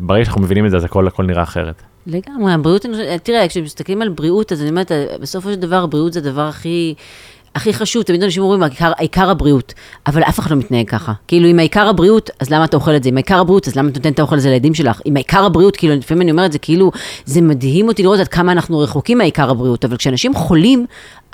Speaker 1: ברגע שאנחנו מבינים את זה, אז הכל, הכל נראה אחרת.
Speaker 2: לגמרי, הבריאות, תראה, כשמסתכלים על בריאות, אז אני אומרת, בסופו של דבר, בריאות זה הדבר הכי... הכי חשוב, תמיד אנשים אומרים, העיקר, העיקר הבריאות, אבל אף אחד לא מתנהג ככה. כאילו, אם העיקר הבריאות, אז למה אתה אוכל את זה? אם העיקר הבריאות, אז למה אתה נותן את האוכל הזה לילדים שלך? אם העיקר הבריאות, כאילו, לפעמים אני אומרת, זה כאילו, זה מדהים אותי לראות עד כמה אנחנו רחוקים מהעיקר הבריאות, אבל כשאנשים חולים,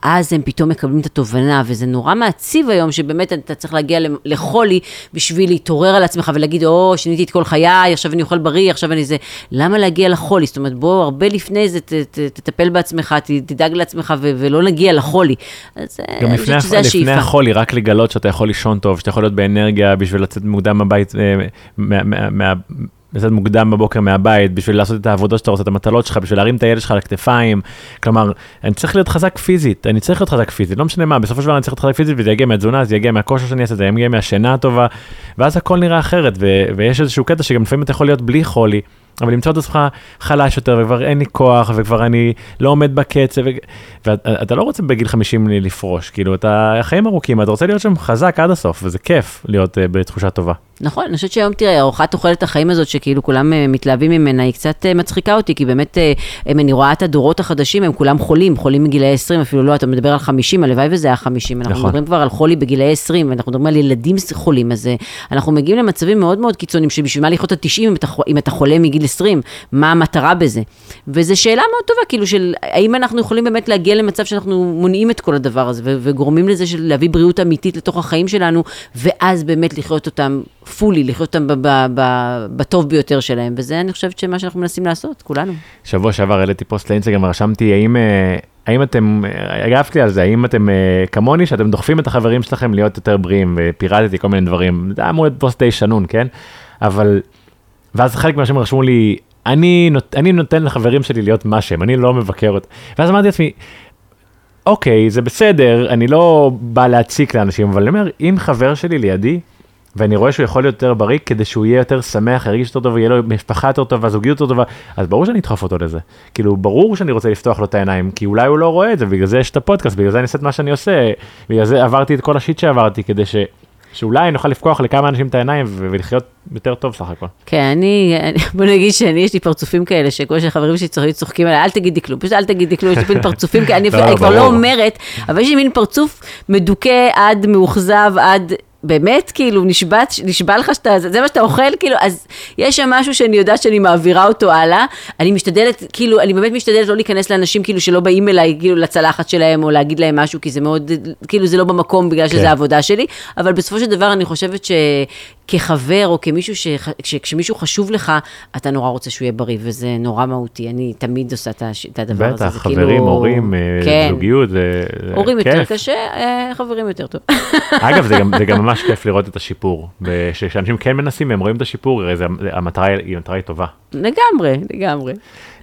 Speaker 2: אז הם פתאום מקבלים את התובנה, וזה נורא מעציב היום, שבאמת אתה צריך להגיע לחולי בשביל להתעורר על עצמך ולהגיד, או, שיניתי את כל חיי, עכשיו אני אוכל בריא, עכשיו אני זה. למה להגיע לחולי? זאת אומרת, בוא, הרבה לפני זה, ת, ת, תטפל בעצמך, ת, תדאג לעצמך, ו, ולא נגיע לחולי. אז אה,
Speaker 1: גם
Speaker 2: אני
Speaker 1: לפני,
Speaker 2: חושבת שזה
Speaker 1: לפני
Speaker 2: השאיפה.
Speaker 1: החולי, רק לגלות שאתה יכול לישון טוב, שאתה יכול להיות באנרגיה בשביל לצאת מוקדם מהבית, אה, מה- מה- מה- לצאת מוקדם בבוקר מהבית, בשביל לעשות את העבודות שאתה רוצה, את המטלות שלך, בשביל להרים את הילד שלך על הכתפיים. כלומר, אני צריך להיות חזק פיזית, אני צריך להיות חזק פיזית, לא משנה מה, בסופו של דבר אני צריך להיות חזק פיזית, וזה יגיע מהתזונה, זה יגיע מהכושר שאני אעשה, זה יגיע מהשינה הטובה, ואז הכל נראה אחרת, ו- ויש איזשהו קטע שגם לפעמים אתה יכול להיות בלי חולי. אבל למצוא את עצמך חלש יותר, וכבר אין לי כוח, וכבר אני לא עומד בקצב, ו- ואתה לא רוצה בגיל 50 לפרוש, כאילו, אתה, החיים ארוכים, אתה רוצה להיות שם חזק עד הסוף, וזה כיף להיות uh, בתחושה טובה.
Speaker 2: נכון, אני חושבת שהיום, תראה, ארוחת תוחלת החיים הזאת, שכאילו כולם אה, מתלהבים ממנה, היא קצת אה, מצחיקה אותי, כי באמת, אה, אם אני רואה את הדורות החדשים, הם כולם חולים, חולים מגילאי 20, אפילו לא, אתה מדבר על 50, הלוואי וזה היה 50, אנחנו
Speaker 1: נכון.
Speaker 2: מדברים כבר על חולי בגילאי 20, ואנחנו מדברים על ילדים חולים, אז אנחנו מגיעים למצבים מאוד מאוד קיצוניים, שבשביל מה לחיות עד 90 אם אתה, אם אתה חולה מגיל 20, מה המטרה בזה? וזו שאלה מאוד טובה, כאילו, של האם אנחנו יכולים באמת להגיע למצב שאנחנו מונעים את כל הדבר הזה, וגורמים לזה של להביא בריאות אמיתית לתוך החיים שלנו, ואז באמת לחיות אותם פולי, לחיות אותם בטוב ביותר שלהם, וזה אני חושבת שמה שאנחנו מנסים לעשות, כולנו.
Speaker 1: שבוע שעבר העליתי פוסט לאינסטגרם ורשמתי, האם, אה, האם אתם, אה, הגבתי על זה, האם אתם אה, כמוני, שאתם דוחפים את החברים שלכם להיות יותר בריאים, ופירטתי כל מיני דברים, זה היה אמור להיות פוסט די שנון, כן? אבל, ואז חלק מהאנשים רשמו לי, אני, נות, אני נותן לחברים שלי להיות מה שהם, אני לא מבקר אותם. ואז אמרתי לעצמי, אוקיי, זה בסדר, אני לא בא להציק לאנשים, אבל אני אומר, אם חבר שלי לידי, ואני רואה שהוא יכול להיות יותר בריא כדי שהוא יהיה יותר שמח, ירגיש יותר טוב, יהיה לו משפחה יותר טובה, זוגיות יותר טובה, אז ברור שאני אדחוף אותו לזה. כאילו, ברור שאני רוצה לפתוח לו את העיניים, כי אולי הוא לא רואה את זה, בגלל זה יש את הפודקאסט, בגלל זה אני עושה את מה שאני עושה, בגלל זה עברתי את כל השיט שעברתי, כדי ש... שאולי נוכל לפקוח לכמה אנשים את העיניים ולחיות יותר טוב סך הכל.
Speaker 2: כן, אני, אני- [laughs] בוא נגיד שאני, יש לי פרצופים כאלה, שכל שהחברים שלי צוחקים, צוחקים עליי, אל תגידי כלום, פשוט אל תגידי כלום, יש לי מין [laughs] פרצופים אני,
Speaker 1: לא,
Speaker 2: אני כבר לא. אומרת, אבל יש לי מין פרצוף מדוכא עד מאוכזב, עד... באמת, כאילו, נשבע, נשבע לך שאתה, זה מה שאתה אוכל, כאילו, אז יש שם משהו שאני יודעת שאני מעבירה אותו הלאה. אני משתדלת, כאילו, אני באמת משתדלת לא להיכנס לאנשים, כאילו, שלא באים אליי, כאילו, לצלחת שלהם, או להגיד להם משהו, כי זה מאוד, כאילו, זה לא במקום בגלל
Speaker 1: כן.
Speaker 2: שזה העבודה שלי, אבל בסופו של דבר אני חושבת שכחבר, או כמישהו, ש... כש- כשמישהו חשוב לך, אתה נורא רוצה שהוא יהיה בריא, וזה נורא מהותי. אני תמיד עושה את הדבר הזה.
Speaker 1: בטח, חברים,
Speaker 2: כאילו-
Speaker 1: הורים, אה,
Speaker 2: כן.
Speaker 1: זוגיות, זה זה
Speaker 2: הורים יותר
Speaker 1: כיף.
Speaker 2: קשה, אה, חברים יותר טוב. [laughs]
Speaker 1: אגב, זה גם, זה גם [laughs] ממש כיף לראות את השיפור. כשאנשים כן מנסים והם רואים את השיפור, הרי זה, המטרה היא, המטרה היא טובה.
Speaker 2: לגמרי, לגמרי.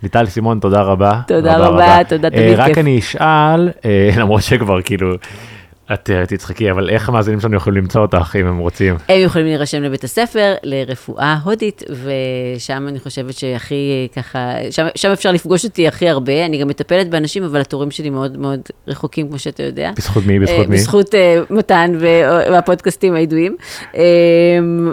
Speaker 1: ליטל סימון, תודה רבה.
Speaker 2: תודה רבה, תודה,
Speaker 1: אה,
Speaker 2: תמיד
Speaker 1: רק
Speaker 2: כיף.
Speaker 1: אני אשאל, [laughs] למרות שכבר כאילו, את אה, תצחקי, אבל איך המאזינים שלנו יכולים למצוא אותך אם הם רוצים?
Speaker 2: הם יכולים להירשם לבית הספר לרפואה הודית, ושם אני חושבת שהכי אה, ככה, שם, שם אפשר לפגוש אותי הכי הרבה. אני גם מטפלת באנשים, אבל התורים שלי מאוד מאוד רחוקים, כמו שאתה יודע.
Speaker 1: בזכות מי? בזכות
Speaker 2: אה,
Speaker 1: מי?
Speaker 2: בזכות מתן והפודקאסטים הידועים. אה,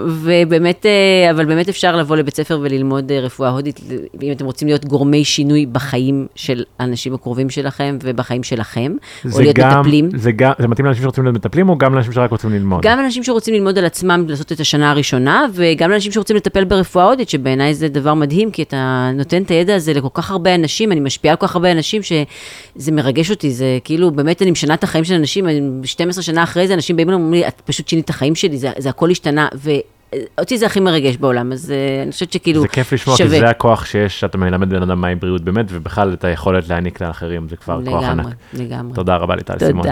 Speaker 2: ובאמת, אבל באמת אפשר לבוא לבית ספר וללמוד אה, רפואה הודית, אם אתם רוצים להיות גורמי שינוי בחיים של האנשים הקרובים שלכם ובחיים שלכם, או להיות
Speaker 1: גם,
Speaker 2: מטפלים.
Speaker 1: זה גם, זה מתאים לאנשים שרוצים להיות מטפלים או גם לאנשים שרק רוצים ללמוד?
Speaker 2: גם אנשים שרוצים ללמוד על עצמם, לעשות את השנה הראשונה, וגם אנשים שרוצים לטפל ברפואה הודית, שבעיניי זה דבר מדהים, כי אתה נותן את הידע הזה לכל כך הרבה אנשים, אני משפיעה על כל כך הרבה אנשים, שזה מרגש אותי, זה כאילו, באמת אני משנה את החיים של אנשים, אני 12 שנה אחרי זה, אנשים באים ואומרים לי, את פשוט שינית את החיים שלי, זה, זה הכל השתנה, ואותי זה הכי מרגש בעולם, אז אה, אני חושבת שכאילו,
Speaker 1: זה כיף לשמוע, כי
Speaker 2: שווה.
Speaker 1: זה הכוח שיש, שאתה מלמד בן אדם מהי בריאות באמת, ובכלל את היכולת להעניק לאחרים, זה כבר כוח ענק.
Speaker 2: לגמרי, לגמרי.
Speaker 1: תודה רבה ליטל סימון.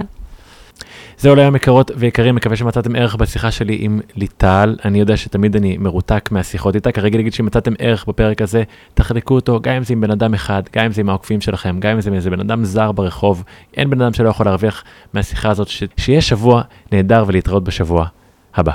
Speaker 1: זהו להיום יקרות ויקרים, מקווה שמצאתם ערך בשיחה שלי עם ליטל. אני יודע שתמיד אני מרותק מהשיחות איתה, כרגע נגיד שאם מצאתם ערך בפרק הזה, תחלקו אותו, גם אם זה עם בן אדם אחד, גם אם זה עם העוקבים שלכם, גם אם זה עם איזה בן אדם זר ברחוב, אין בן אדם שלא יכול להרוויח מהשיחה הזאת, ש... שיהיה שבוע נהדר ולהתראות בשבוע הבא.